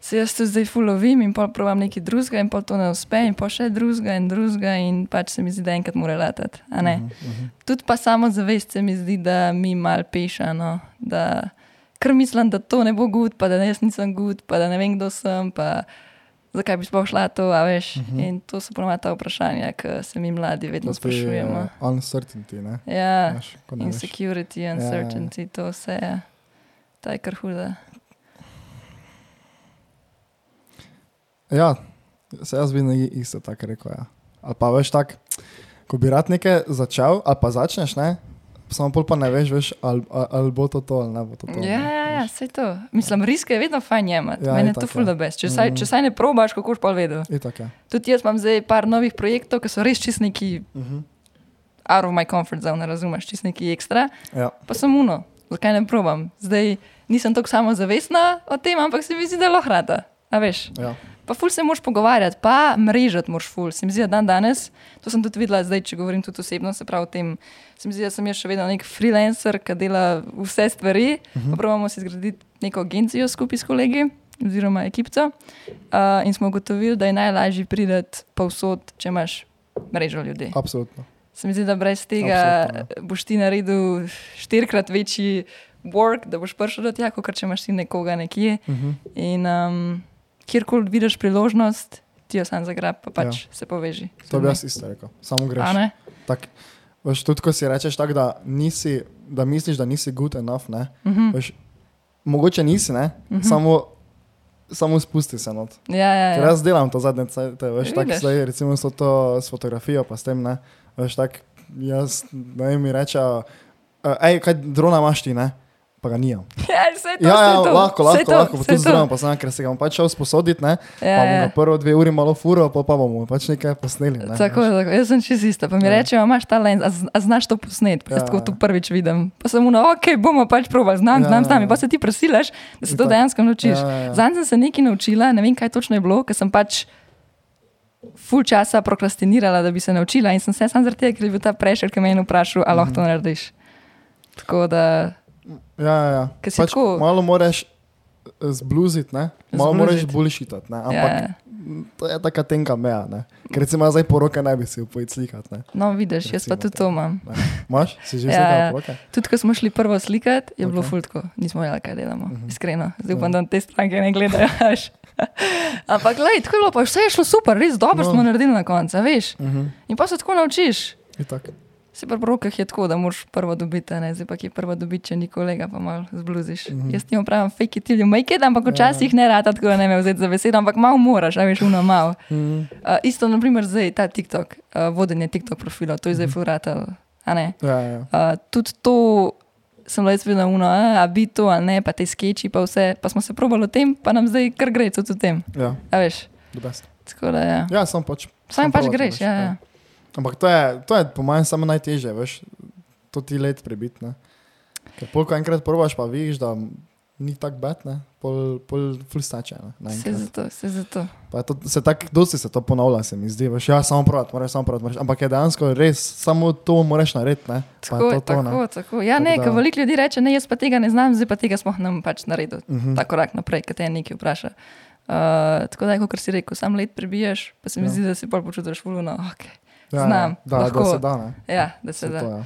Speaker 1: se jaz tu zdaj fulovim in pa provam nekaj drugega, in pa to ne uspe, in pa še drugega in drugega, in pač se mi zdi, da enkrat mora letati. a ne.
Speaker 2: Uh -huh.
Speaker 1: Tudi pa samo zavest se mi zdi, da mi mal peša, no, da kar mislim, da to ne bo gud, pa da jaz nisem gud, pa da ne vem, kdo sem. Pa zakaj bi sploh šla to, a veš.
Speaker 2: Mhm.
Speaker 1: Uh -huh. In to so ponovadi ta vprašanja, ki se mi mladi vedno
Speaker 2: ti,
Speaker 1: sprašujemo.
Speaker 2: eh, Uncertainty, ne?
Speaker 1: Ja,
Speaker 2: Veš, ko ne veš.
Speaker 1: insecurity,
Speaker 2: ja.
Speaker 1: uncertainty, to vse je. Ta je kar huda.
Speaker 2: Ja, se jaz bi ne isto tako rekel. Ja. Ali pa veš tako, ko bi rad nekaj začel, ali pa začneš, ne? samo pol pa ne veš, veš ali, ali, bo to to ali ne bo to to.
Speaker 1: Ja, ja, ja, vse to. Mislim, riske je vedno fajn jemati.
Speaker 2: Ja,
Speaker 1: Ja, Mene je to ful
Speaker 2: ja.
Speaker 1: da best. Če, saj,
Speaker 2: Mhm.
Speaker 1: če saj ne probaš, kako boš pa vedel.
Speaker 2: Itak, ja.
Speaker 1: Tudi jaz imam zdaj par novih projektov, ki so res čist neki
Speaker 2: Uh -huh.
Speaker 1: out of my comfort zone, razumeš, čist neki ekstra.
Speaker 2: ja.
Speaker 1: Pa sem uno, zakaj ne probam. Zdaj nisem tako samozavestna o tem, ampak se mi zdi, da lahko rada. A veš?
Speaker 2: Ja.
Speaker 1: Pa ful se moraš pogovarjati, pa mrežati moraš ful. Se mi zdi, da dan danes, to sem tudi videla zdaj, če govorim tudi osebno, se pravi o tem, se mi zdi, da sem jaz še vedno nek freelancer, ki dela vse stvari. Uh -huh. Pravimo si zgraditi neko agencijo skupaj s kolegi oziroma ekipco. Uh, in smo ugotovili, da je najlažje priti povsod, če imaš mrežo ljudi.
Speaker 2: Absolutno.
Speaker 1: Se mi zdi, da brez tega
Speaker 2: Absolutno,
Speaker 1: boš ti naredil štirikrat večji work, da boš prišel do tja, kot če imaš ti nekoga nekje.
Speaker 2: Uh -huh.
Speaker 1: In um, kjerkoli vidiš priložnost, ti jo sam zagrab, pa pač
Speaker 2: Ja.
Speaker 1: ja. se poveži.
Speaker 2: To bi jaz isto rekel. Samo greš. Tak, veš, tudi ko si rečeš tako, da, nisi, da misliš, da nisi good enough, ne?
Speaker 1: Mhm.
Speaker 2: Veš, mogoče nisi, ne? Uh -huh. samo, samo spusti se not.
Speaker 1: Ja, ja,
Speaker 2: Ker
Speaker 1: ja.
Speaker 2: jaz delam to zadnje cajte, veš, tako zdaj, recimo s to s fotografijo, pa s tem, ne, veš, tako, jaz, ne mi reče, ej, kaj drona imaš ti, ne, pa ga nimam.
Speaker 1: ja, to,
Speaker 2: Ja, ja,
Speaker 1: to,
Speaker 2: lahko, lahko,
Speaker 1: to,
Speaker 2: lahko, pa
Speaker 1: vse
Speaker 2: tudi z
Speaker 1: to.
Speaker 2: dronom, pa sem, ker se ga bom pač šel sposoditi, ne,
Speaker 1: Ja,
Speaker 2: pa bom
Speaker 1: ja.
Speaker 2: prvo dve uri malo furo, pa, pa bomo pač nekaj posneli, ne.
Speaker 1: Tako,
Speaker 2: veš.
Speaker 1: tako, jaz sem čist ista. Pa mi
Speaker 2: Ja.
Speaker 1: ja. rečejo, imaš ta lens, a, a znaš to posnet. Pa
Speaker 2: Ja,
Speaker 1: jaz tako
Speaker 2: ja.
Speaker 1: to prvič vidim. Pa sem uno, ok, bomo pač probali, znam,
Speaker 2: Ja,
Speaker 1: znam, znam.
Speaker 2: ja.
Speaker 1: In pa se ti prisilaš, da se to dejansko naučiš.
Speaker 2: Ja, ja, ja.
Speaker 1: Zanj sem se nekaj naučila, ne vem, kaj točno je bilo, ker sem pač full časa prokrastinirala, da bi se naučila in sem se sam zaradi tega, ker je bil ta prešer, ki me je vprašal, ali lahko
Speaker 2: Mhm.
Speaker 1: to narediš. Tako da,
Speaker 2: Ja, ja, ja.
Speaker 1: Ker si
Speaker 2: Pač
Speaker 1: tako-
Speaker 2: malo moraš eh, zbluziti, ne, malo moraš bullshitati, ne, ampak
Speaker 1: ja,
Speaker 2: to je taka tenka meja, ne. Ker recimo jaz zdaj poroke ne bi si upojiti slikati, ne.
Speaker 1: no vidiš, jaz pa
Speaker 2: Recimo
Speaker 1: tudi
Speaker 2: tako.
Speaker 1: to imam.
Speaker 2: Imaš? Si že
Speaker 1: Ja,
Speaker 2: slikala
Speaker 1: ja.
Speaker 2: poroke?
Speaker 1: Tudi ko smo šli prvo slikati, je bilo
Speaker 2: Ok.
Speaker 1: fultko, nismo vedeli, kaj delamo,
Speaker 2: Mhm.
Speaker 1: iskreno. Zdaj upam,
Speaker 2: Ja.
Speaker 1: da te stranke ne gledajo. Ampak, glej, tako je bilo, pa vse je šlo super, res dobro
Speaker 2: No.
Speaker 1: smo naredili na koncu, veš.
Speaker 2: Mhm.
Speaker 1: In pa se tako naučiš.
Speaker 2: Itak.
Speaker 1: Se v rokah je tako, da moraš prvo dobiti, ne zdaj pa ki prvo dobiti, če ni kolega, pa malo zbluziš. Mm -hmm. Jaz ti pravim, fake it you make it, ampak
Speaker 2: Ja.
Speaker 1: včasih ne rata tako, da ne me vzeti za besedo, ampak malo moraš, a veš, uno malo.
Speaker 2: Mhm.
Speaker 1: Uh, isto, naprimer, zdaj ta TikTok, uh, vodenje TikTok profila, to je zdaj furatel, a ne.
Speaker 2: Ja, ja.
Speaker 1: Uh, tudi to sem bila jaz vedno uno, a, a bi to ali ne, pa te skeči, pa vse, pa smo se probali o tem, pa nam zdaj kar gre tudi o tem,
Speaker 2: Ja,
Speaker 1: a veš. Tako da, ja.
Speaker 2: Ja, sam pač.
Speaker 1: Sam
Speaker 2: sam
Speaker 1: pač greš, ja.
Speaker 2: ja.
Speaker 1: ja.
Speaker 2: Ampak to je, to je po mojem samo najtežje, veš, to ti let prebiti, ne. Ker pol, ko enkrat probaš, pa vidiš, da ni tako bad, ne, pol, pol ful stače, ne, naenkrat.
Speaker 1: zato, vse zato.
Speaker 2: Pa to, se tako, dosti se to ponavlja, se mi zdi, veš, ja, samo provat, moraš samo provat, moraš, ampak je dejansko res, samo to moraš narediti, ne. Pa
Speaker 1: Tako,
Speaker 2: to
Speaker 1: je,
Speaker 2: to, ne.
Speaker 1: tako, tako. Ja,
Speaker 2: Tako
Speaker 1: ne, ker veliko ljudi reče, ne, jaz pa tega ne znam, zdaj pa tega smo nam pač naredili.
Speaker 2: Mhm.
Speaker 1: Ta korak naprej, ki te je nekaj vpraša. Uh, tako da, kot si rekel, sam let prebiješ, pa se mi
Speaker 2: Ja.
Speaker 1: zdi, da si bolj počutiš fulno. Okay.
Speaker 2: Ja,
Speaker 1: znam,
Speaker 2: ja, da,
Speaker 1: lahko.
Speaker 2: da se da, ne.
Speaker 1: Ja, da se
Speaker 2: Se
Speaker 1: da.
Speaker 2: to, ja.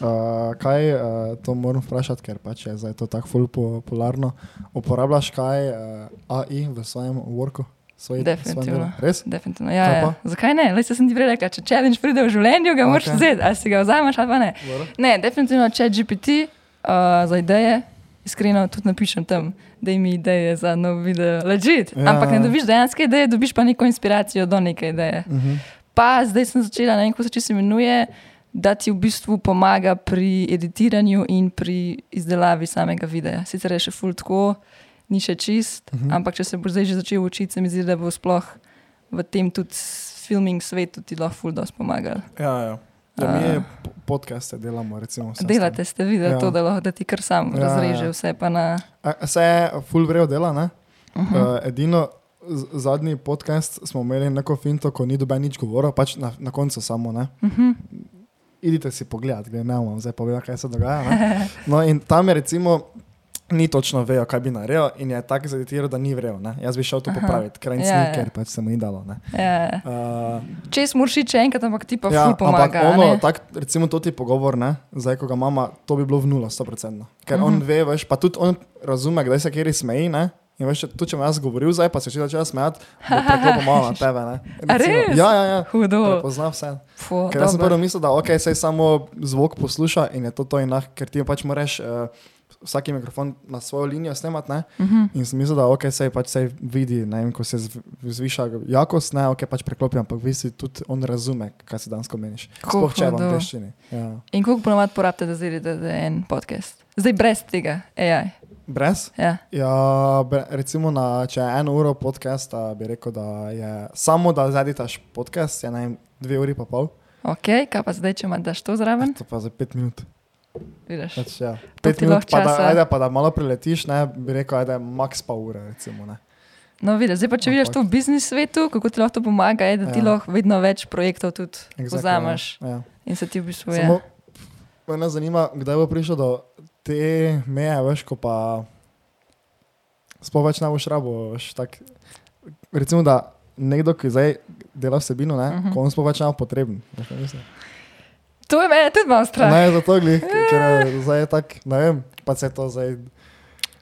Speaker 2: Uh, kaj, uh, to moram vprašati, ker pač je zdaj to tako ful popularno. Uporabljaš kaj uh, AI v svojem worku? Svoj,
Speaker 1: Definitivno.
Speaker 2: Res?
Speaker 1: Definitivno. Ja, ja. Zakaj ne? Le sem ti prej rekla, če challenge pride v življenju, ga moraš
Speaker 2: Okej.
Speaker 1: vzeti, ali si ga vzameš ali pa ne.
Speaker 2: Dobro.
Speaker 1: Ne, definitivno če GPT uh, za ideje, iskreno tudi napišem tam, da mi ideje za nov video, legit.
Speaker 2: Ja.
Speaker 1: Ja. Ampak ne dobiš dejanske ideje, dobiš pa neko inspiracijo do neke ideje.
Speaker 2: Uh -huh.
Speaker 1: Pa zdaj sem začela, ne vem, kako se čisto imenuje, da ti v bistvu pomaga pri editiranju in pri izdelavi samega videa. Sicer je še full tako, ni še čist, uh
Speaker 2: Mhm.
Speaker 1: -huh. ampak če se boš zdaj že začel učiti, se mi zdi, da bo sploh v tem tudi filming svetu ti lahko full dosti pomagal.
Speaker 2: Ja, ja. Ja, mi po- podcaste delamo, recimo. vse.
Speaker 1: Delate ste videli
Speaker 2: Ja.
Speaker 1: to, da, lahko, da ti kar sam
Speaker 2: Ja,
Speaker 1: ja, razreže
Speaker 2: ja.
Speaker 1: vse pa na.
Speaker 2: A- Se je full vrejo dela, ne?
Speaker 1: Uh -huh.
Speaker 2: Uh, edino zadnji podcast smo imeli neko finto, ko ni doben nič govoril, pač na, na koncu samo, ne.
Speaker 1: Uh -huh.
Speaker 2: Idite si pogledat, gre ne bom zdaj povedal, kaj se dogaja. Ne? No in tam je recimo, ni točno vejo, kaj bi naredil in je tako zadetiral, da ni vrejo. Ne? Jaz bi šel to popraviti, ker
Speaker 1: Ja,
Speaker 2: ja,
Speaker 1: ja.
Speaker 2: ja. ker pač se mu ni dalo. Ne?
Speaker 1: ja.
Speaker 2: Uh,
Speaker 1: Če smurši če enkrat, ampak ti pa
Speaker 2: ja,
Speaker 1: ful pomaga.
Speaker 2: ono, tak, recimo to ti pogovor, ne? zdaj ko ga imamo, to bi bilo v nulo, 100%. Ker uh
Speaker 1: Mhm.
Speaker 2: -huh. on ve, veš, pa tudi on razume, kdaj se kjer smeji, ne? In veš, tudi če bom jaz govoril, zdaj pa se če začne smejati, preklopil malo na tebe.
Speaker 1: Res?
Speaker 2: Ja, ja, ja.
Speaker 1: Hudo.
Speaker 2: Prepoznam vse.
Speaker 1: Fu,
Speaker 2: Ker jaz sem prvo mislil, da ok, sej samo zvok posluša in je to to lah, ker ti pač moraš uh, vsaki mikrofon na svojo linijo snemati, ne?
Speaker 1: Uh -huh.
Speaker 2: In sem mislil, da ok, sej pač sej vidi, ne vem, ko se zv- zviša jakost, ne, ok, pač preklopim, ampak vi si tudi on razume, kaj si danes meniš. Sploh če je v
Speaker 1: hudo.
Speaker 2: angleščini. Ja.
Speaker 1: In koliko ponovadi porabite, da je en podcast? Zdaj brez tega, AI.
Speaker 2: Brez?
Speaker 1: Ja.
Speaker 2: Ja, bre- recimo, na, če je eno uro podcasta, bi rekel, da je samo da zaditaš podcast, je vem, dve uri pa pol,
Speaker 1: Ok, kaj pa zdaj, če imaš to zraven?
Speaker 2: to pa za pet minut.
Speaker 1: Vidiš.
Speaker 2: Pač, ja. Pet minut, pa da, ajde, pa da malo priletiš, ne, bi rekel, da je max pa ure. Recimo, ne.
Speaker 1: No, vidiš, zdaj pa če vidiš
Speaker 2: Ampak-
Speaker 1: to v biznis svetu, kako ti lahko pomaga, je, da ti
Speaker 2: Ja.
Speaker 1: lahko vedno več projektov tudi
Speaker 2: Exactly,
Speaker 1: vzameš
Speaker 2: Ja.
Speaker 1: in se ti v bistvu
Speaker 2: Samo,
Speaker 1: je.
Speaker 2: me zanima, kdaj bo prišel do te meje, veš, ko pa sploh več ne boš rabo. veš, tak- Recimo, da nekdo, ki zdaj dela vsebino, ne, uh
Speaker 1: Mhm.
Speaker 2: -huh. ko on sploh več ne bo potreben. veš?
Speaker 1: To je meni tudi malo strah.
Speaker 2: Ne, zato glih, ker je zdaj tak, ne vem, pa se to zdaj.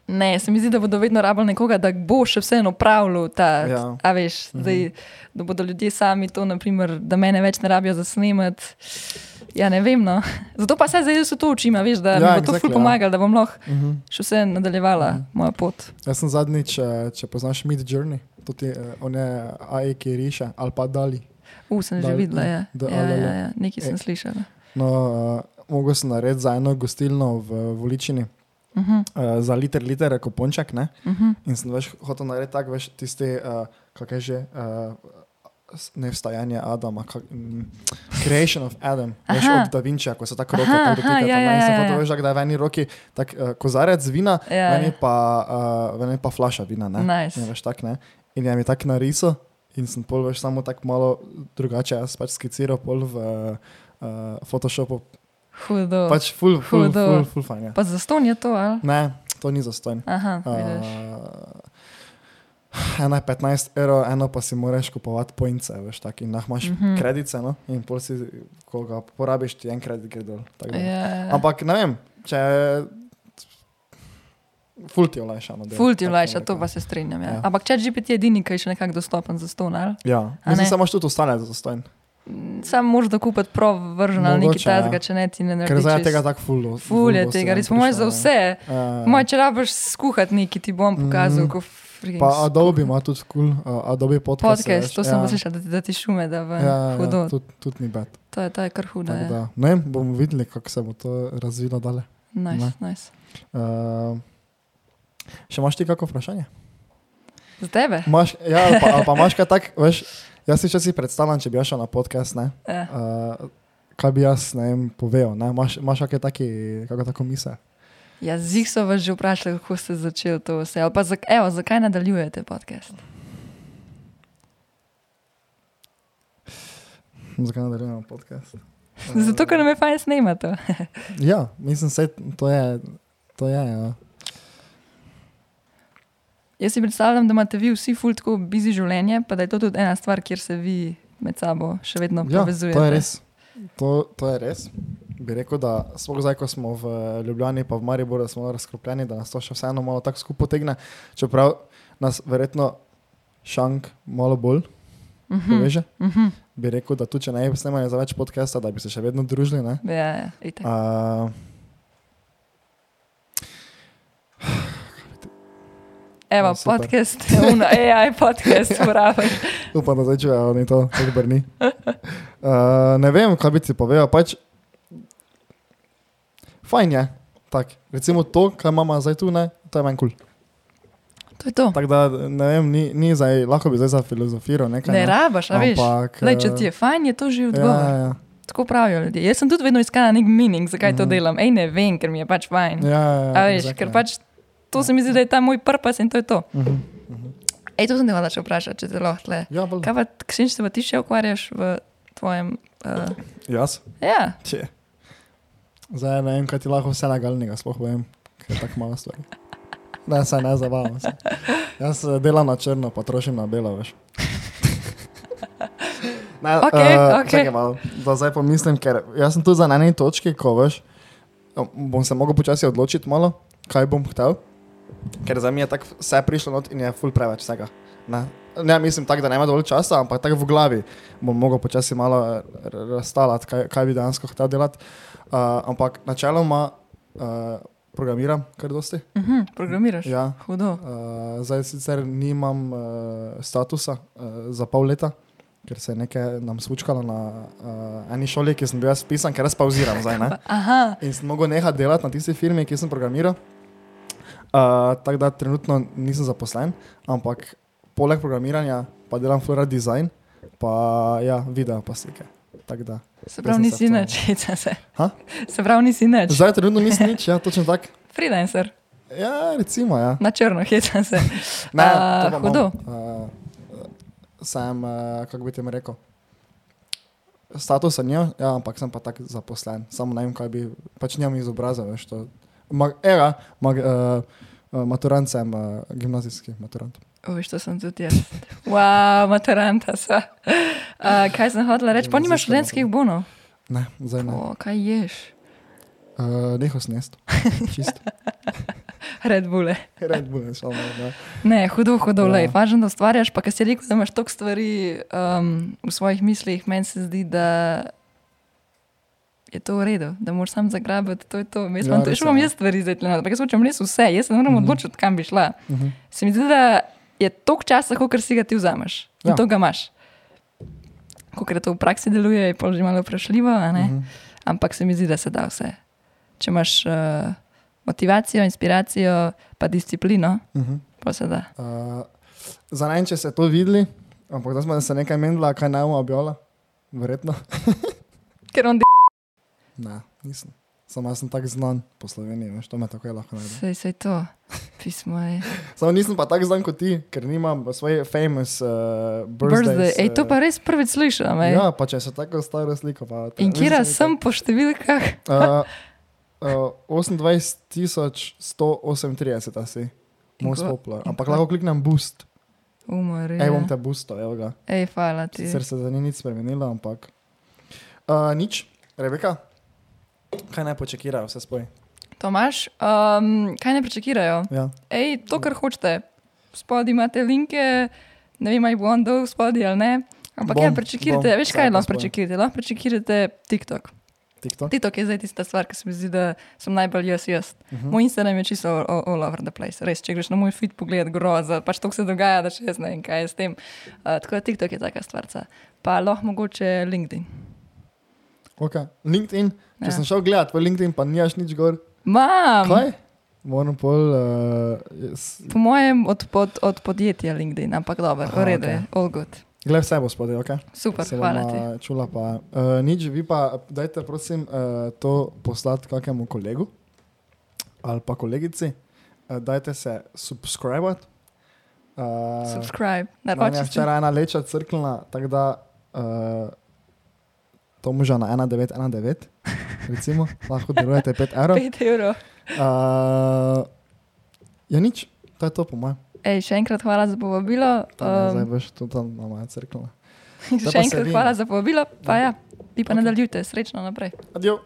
Speaker 1: Ne, se mi zdi, da bodo vedno rabili nekoga, da bo še vseeno upravljal ta.
Speaker 2: Ja.
Speaker 1: A veš, zdaj, da bodo ljudje sami to, naprimer, da mene več ne rabijo za snemat. Ja, ne vem. No. Zato pa se zdaj se to učim, veš, da ja, mi
Speaker 2: Ja,
Speaker 1: bo to
Speaker 2: exactly,
Speaker 1: ful
Speaker 2: ja.
Speaker 1: pomagalo, da bom lahko
Speaker 2: Uh -huh.
Speaker 1: še vse nadaljevala uh
Speaker 2: Mhm.
Speaker 1: -huh. mojo pot.
Speaker 2: Jaz sem zadnjič, eh, če poznaš Mid Journey, to ti je, on je AI, ki riše, ali pa Dali.
Speaker 1: U, sem že
Speaker 2: Da-
Speaker 1: videla, ja.
Speaker 2: da-
Speaker 1: ja,
Speaker 2: ali-
Speaker 1: ja, ja. nekaj sem
Speaker 2: E.
Speaker 1: slišala.
Speaker 2: No, uh, mogo sem narediti za eno gostilno v Voličini,
Speaker 1: Uh -huh,
Speaker 2: uh, za liter, liter, koponček, ne?
Speaker 1: uh -huh.
Speaker 2: In sem več hotel narediti tako, veš, tiste, uh, kako je že, uh, ne vstajanje Adama, kak, mm, Creation of Adam, veš,
Speaker 1: Aha.
Speaker 2: od Da Vinčija, ko se tako roke dotikata.
Speaker 1: ja,
Speaker 2: ne,
Speaker 1: ja,
Speaker 2: sem
Speaker 1: ja,
Speaker 2: hotel,
Speaker 1: ja.
Speaker 2: veš, da je v eni roki tak uh, kozarec vina,
Speaker 1: Ja,
Speaker 2: v eni
Speaker 1: ja.
Speaker 2: pa, uh, v eni pa flaša vina, ne?
Speaker 1: Nice.
Speaker 2: In, veš, tak, ne? in je mi tako narisal in sem pol veš samo tako malo drugače, jaz pač skiciral pol v uh, Photoshopu.
Speaker 1: Hudo.
Speaker 2: Pač full, full,
Speaker 1: Hudo.
Speaker 2: full, full fajn. je.
Speaker 1: Pa zaston je to, ali?
Speaker 2: Ne, to ni zastojn.
Speaker 1: Aha, vidiš.
Speaker 2: Ena je 15 evrov, eno pa si moraš kupovati poince, veš, tak, in nah imaš mm. -hmm. kredice, no, in pol si, ko ga porabiš, ti en kredit gre dol. tako da.
Speaker 1: Ja.
Speaker 2: Ampak ne vem, če ful ti olajša. No,
Speaker 1: Ful ti
Speaker 2: tako bom
Speaker 1: to pa se strinjam. Ja.
Speaker 2: Ja.
Speaker 1: Ampak če GPT je edini, ki je še nekako dostopen za ston, ali?
Speaker 2: Ja, mislim,
Speaker 1: ne?
Speaker 2: da imaš tudi ostale za zastojn.
Speaker 1: Sam moraš dokupiti prav vržen ali nekaj
Speaker 2: Mogoče, ja.
Speaker 1: če ne ti ne
Speaker 2: Ker
Speaker 1: narediš.
Speaker 2: zdaj je tega tako ful.
Speaker 1: Ful je tega, res po mojem za vse.
Speaker 2: Uh,
Speaker 1: Moj, če rabiš skuhati neki, ti bom pokazal, ko freaking
Speaker 2: Pa Adobe ima tudi kul, uh, Adobe podcast.
Speaker 1: podcast, to sem pa slišal, da, da ti šume, da ven.
Speaker 2: Ja, ja,
Speaker 1: Hudo.
Speaker 2: ja, tudi tud ni bed.
Speaker 1: To je, to je kar hudo.
Speaker 2: Tako
Speaker 1: Ja.
Speaker 2: da, Ne vem, bomo videli, kako se bo to razvilo dalje.
Speaker 1: Nice,
Speaker 2: Ne.
Speaker 1: nice.
Speaker 2: Uh, še imaš ti kako vprašanje?
Speaker 1: Za tebe?
Speaker 2: Maš, ja, ali pa, ali pa imaš kaj tak, veš, jaz si včasih predstavljam, če bi šel na podcast, ne,
Speaker 1: Ja.
Speaker 2: uh, kaj bi jaz, ne vem, povedal, ne, imaš, imaš kakšne taki, kako tako misel?
Speaker 1: Ja, zih so vas že vprašali, kako ste začeli to vse. Ali pa, zak, evo, zakaj nadaljujete podcast?
Speaker 2: Zakaj nadaljujemo podcast?
Speaker 1: Zato, ker nam je fajn snemati.
Speaker 2: Ja, mislim, se to je, to je, ja.
Speaker 1: Jaz si predstavljam, da imate vi vsi ful tako bizi življenje, pa da je to tudi ena stvar, kjer se vi med sabo še vedno
Speaker 2: Ja,
Speaker 1: povezujete.
Speaker 2: to je res. To, to je res. Bi rekel, da sploh zdaj, ko smo v Ljubljani, pa v Mariboru, smo razkropljeni, da nas to še vseeno malo tako skupaj potegne. Čeprav nas verjetno šank malo bolj
Speaker 1: Mhm,
Speaker 2: poveže.
Speaker 1: mhm.
Speaker 2: Bi rekel, da tudi če ne bi snemali za več podcasta, da bi se še vedno družili. Ne?
Speaker 1: Ja, ja, itak.
Speaker 2: Uh,
Speaker 1: Evo,
Speaker 2: ja, super.
Speaker 1: podcast, uno, AI podcast, pravi.
Speaker 2: upam, da zdaj čujejo, ni to, tako brni. Uh, ne vem, kaj bi ti povedal. Pač, fajn je. Tak, recimo to, kar imamo zdaj tu, ne, to je manj kul. Cool.
Speaker 1: To je to.
Speaker 2: Tako da, ne vem, ni, ni zdaj, lahko bi zdaj za filozofijo nekaj.
Speaker 1: Ne rabaš, a veš.
Speaker 2: Ampak,
Speaker 1: Lej, če
Speaker 2: eh,
Speaker 1: ti je fajn, je to že
Speaker 2: ja,
Speaker 1: odgovor.
Speaker 2: ja, ja.
Speaker 1: Tako pravijo ljudje. Jaz sem tudi vedno iskala nek meaning, zakaj to
Speaker 2: Mhm.
Speaker 1: delam. Ej, ne vem, ker mi je pač fajn.
Speaker 2: Ja, ja,
Speaker 1: A veš,
Speaker 2: exactly.
Speaker 1: ker pač to se mi zdi, da je ta moj purpose in to je to.
Speaker 2: Mhm, mhm.
Speaker 1: Ej, to sem te hodila še vprašati, če te lahko tle.
Speaker 2: Ja, bolj.
Speaker 1: Kaj pa, ksenč se pa ti še ukvarjaš v tvojem... Uh,
Speaker 2: Jaz?
Speaker 1: ja,
Speaker 2: Če. Zdaj ne vem, kaj ti lahko vse legalnega sploh povem, ker je tako malo stvari. Ne, se ne zabavam se. Jaz eh, delam na črno, pa trošim na belo, veš. Ne,
Speaker 1: Okej,
Speaker 2: eh,
Speaker 1: okej.
Speaker 2: čakaj malo, da zdaj pomislim, ker jaz sem tu za na eni točki, ko veš, bom se mogel počasi odločiti malo, kaj bom hotel. ker za me je tako vse prišlo not in je full preveč vsega. Ne, ne mislim tako, da nema dovolj časa, ampak tako v glavi bom mogel počasi malo razstalati, kaj, kaj bi dejansko hotel delati. Uh, ampak načeloma uh, programiram kar dosti.
Speaker 1: Uh -huh, programiraš?
Speaker 2: Ja.
Speaker 1: Hudo.
Speaker 2: Uh, zdaj sicer nimam uh, statusa uh, za pol leta, ker se je nekaj nam slučkalo na uh, eni šoli, ki sem bil jaz pisan, ker jaz pauziram zdaj. Ne? In sem mogel nehati delati na tisti firmi, ki sem programiral. Uh, tako da trenutno nisem zaposlen, ampak poleg programiranja pa delam floral design, pa ja, video pa slike. Tako da.
Speaker 1: se pravi, nisi nič, heca se.
Speaker 2: Ha?
Speaker 1: Se pravi, nisi nič.
Speaker 2: Zdaj trenutno nisem nič, ja, točno tako.
Speaker 1: Freelancer,
Speaker 2: Ja, recimo, ja.
Speaker 1: na črno, heca se.
Speaker 2: Ne, imam.
Speaker 1: hudo.
Speaker 2: Uh, sem, uh, kako bi ti rekel, statusa nimam, ja, ampak sem pa tako zaposlen. Samo ne vem, kaj bi, pač nimam izobrazbe, veš to. Ma, ega, mag, uh, uh, maturant sem, uh, gimnazijski maturant.
Speaker 1: O, veš, to sem tudi jaz. Wow, maturanta so. Uh, kaj sem hodila reči? Pa nimaš študentskih bonov.
Speaker 2: Ne, zdaj ne.
Speaker 1: O, kaj ješ?
Speaker 2: Uh, Neho snest. Čist.
Speaker 1: Red Bulle.
Speaker 2: Red Bull, samo ne.
Speaker 1: Hudo, hudo,
Speaker 2: Ja.
Speaker 1: lej. Važno, da ustvarjaš, pa ker si rekel, da imaš toliko stvari um, v svojih mislih, meni se zdi, da je to v redu, da moraš sam zagrabiti, to je to. Jaz
Speaker 2: Ja,
Speaker 1: imam, ja,
Speaker 2: je,
Speaker 1: imam
Speaker 2: ja.
Speaker 1: jaz stvari zdaj, ampak jaz hočem res vse, jaz se ne morem
Speaker 2: Mhm.
Speaker 1: odločiti, kam bi šla.
Speaker 2: Uh -huh.
Speaker 1: Se mi zdi, da je toliko časa, kot si ga ti vzameš. In
Speaker 2: Ja.
Speaker 1: to ga imaš. Ko to v praksi deluje, je pol že malo vprašljivo, a ne?
Speaker 2: Mhm.
Speaker 1: ampak se mi zdi, da se da vse. Če imaš uh, motivacijo, inspiracijo, pa disciplino,
Speaker 2: Uh -huh.
Speaker 1: pa se da.
Speaker 2: Uh, za naj, če ste to videli, ampak da smo se nekaj menila, kaj naj bomo objavila. Verjetno.
Speaker 1: Ker on
Speaker 2: Ne, nisem. Samo jaz sem tako znan po Sloveniji, veš, to me tako je lahko najde.
Speaker 1: Sej, sej to, pismo je.
Speaker 2: Samo nisem pa tako znan kot ti, ker nimam svoj famous uh,
Speaker 1: Birthday. Ej, to pa res prvič slišim. ej.
Speaker 2: Ja, pa če se tako staro sliko. Pa,
Speaker 1: In kje sem po številkah?
Speaker 2: Uh, uh, 28.138 asi. Most popular. Ampak
Speaker 1: ko-
Speaker 2: lahko kliknem boost.
Speaker 1: Umor.
Speaker 2: Ej, bom te boostal, evo ga.
Speaker 1: Ej, hvala ti.
Speaker 2: Sicer se za ni nič spremenilo, ampak. Uh, nič, Rebeka, kaj naj počekirajo vse spoj?
Speaker 1: Tomaš, um, kaj ne pričakirajo?
Speaker 2: Ja.
Speaker 1: Ej, to, kar hočete. Spodaj imate linke, ne vem, ali bo on dol spodaj ali ne. Ampak
Speaker 2: Bom,
Speaker 1: ja, pričakirate,
Speaker 2: bom,
Speaker 1: veš kaj lahko pričakirate? Lahko pričakirate TikTok.
Speaker 2: TikTok.
Speaker 1: TikTok je zdaj tista stvar, ki se mi zdi, da sem najbolj jaz. jaz.
Speaker 2: Uh -huh.
Speaker 1: Moj Instagram je čisto all, all- over the place. Res, če greš na moj feed pogled, groza, pač to se dogaja, da še jaz ne vem, kaj je s tem. Uh, tako da TikTok je taka stvar. Pa lahko mogoče LinkedIn.
Speaker 2: Okay. LinkedIn, če
Speaker 1: Ja.
Speaker 2: sem šel gledat, v LinkedIn pa nimaš nič gor.
Speaker 1: Mam!
Speaker 2: Kaj? Moram pol. Uh, yes.
Speaker 1: Po mojem od, pod, od podjetja LinkedIn, ampak dobro, v redu je, all good.
Speaker 2: Glej vse bo spodaj, ok?
Speaker 1: Super,
Speaker 2: Se
Speaker 1: hvala ti.
Speaker 2: Čula pa. Uh, nič, vi pa dajte prosim uh, to poslati kakemu kolegu ali pa kolegici. Uh, dajte se subscribe. Uh,
Speaker 1: Subscribe,
Speaker 2: Meni je
Speaker 1: naroči.
Speaker 2: včeraj ena leča crknila, tako da uh, to moža na 1919, recimo, lahko delujete 5 evrov.
Speaker 1: 5 evrov.
Speaker 2: Uh, je nič, to je to po mojem.
Speaker 1: Ej, še enkrat hvala za povabilo.
Speaker 2: Um, Zdaj boš to tam na moja crknila.
Speaker 1: še enkrat hvala za povabilo, pa ja, vi pa
Speaker 2: Ok.
Speaker 1: nadaljujte, srečno naprej.
Speaker 2: Adijo.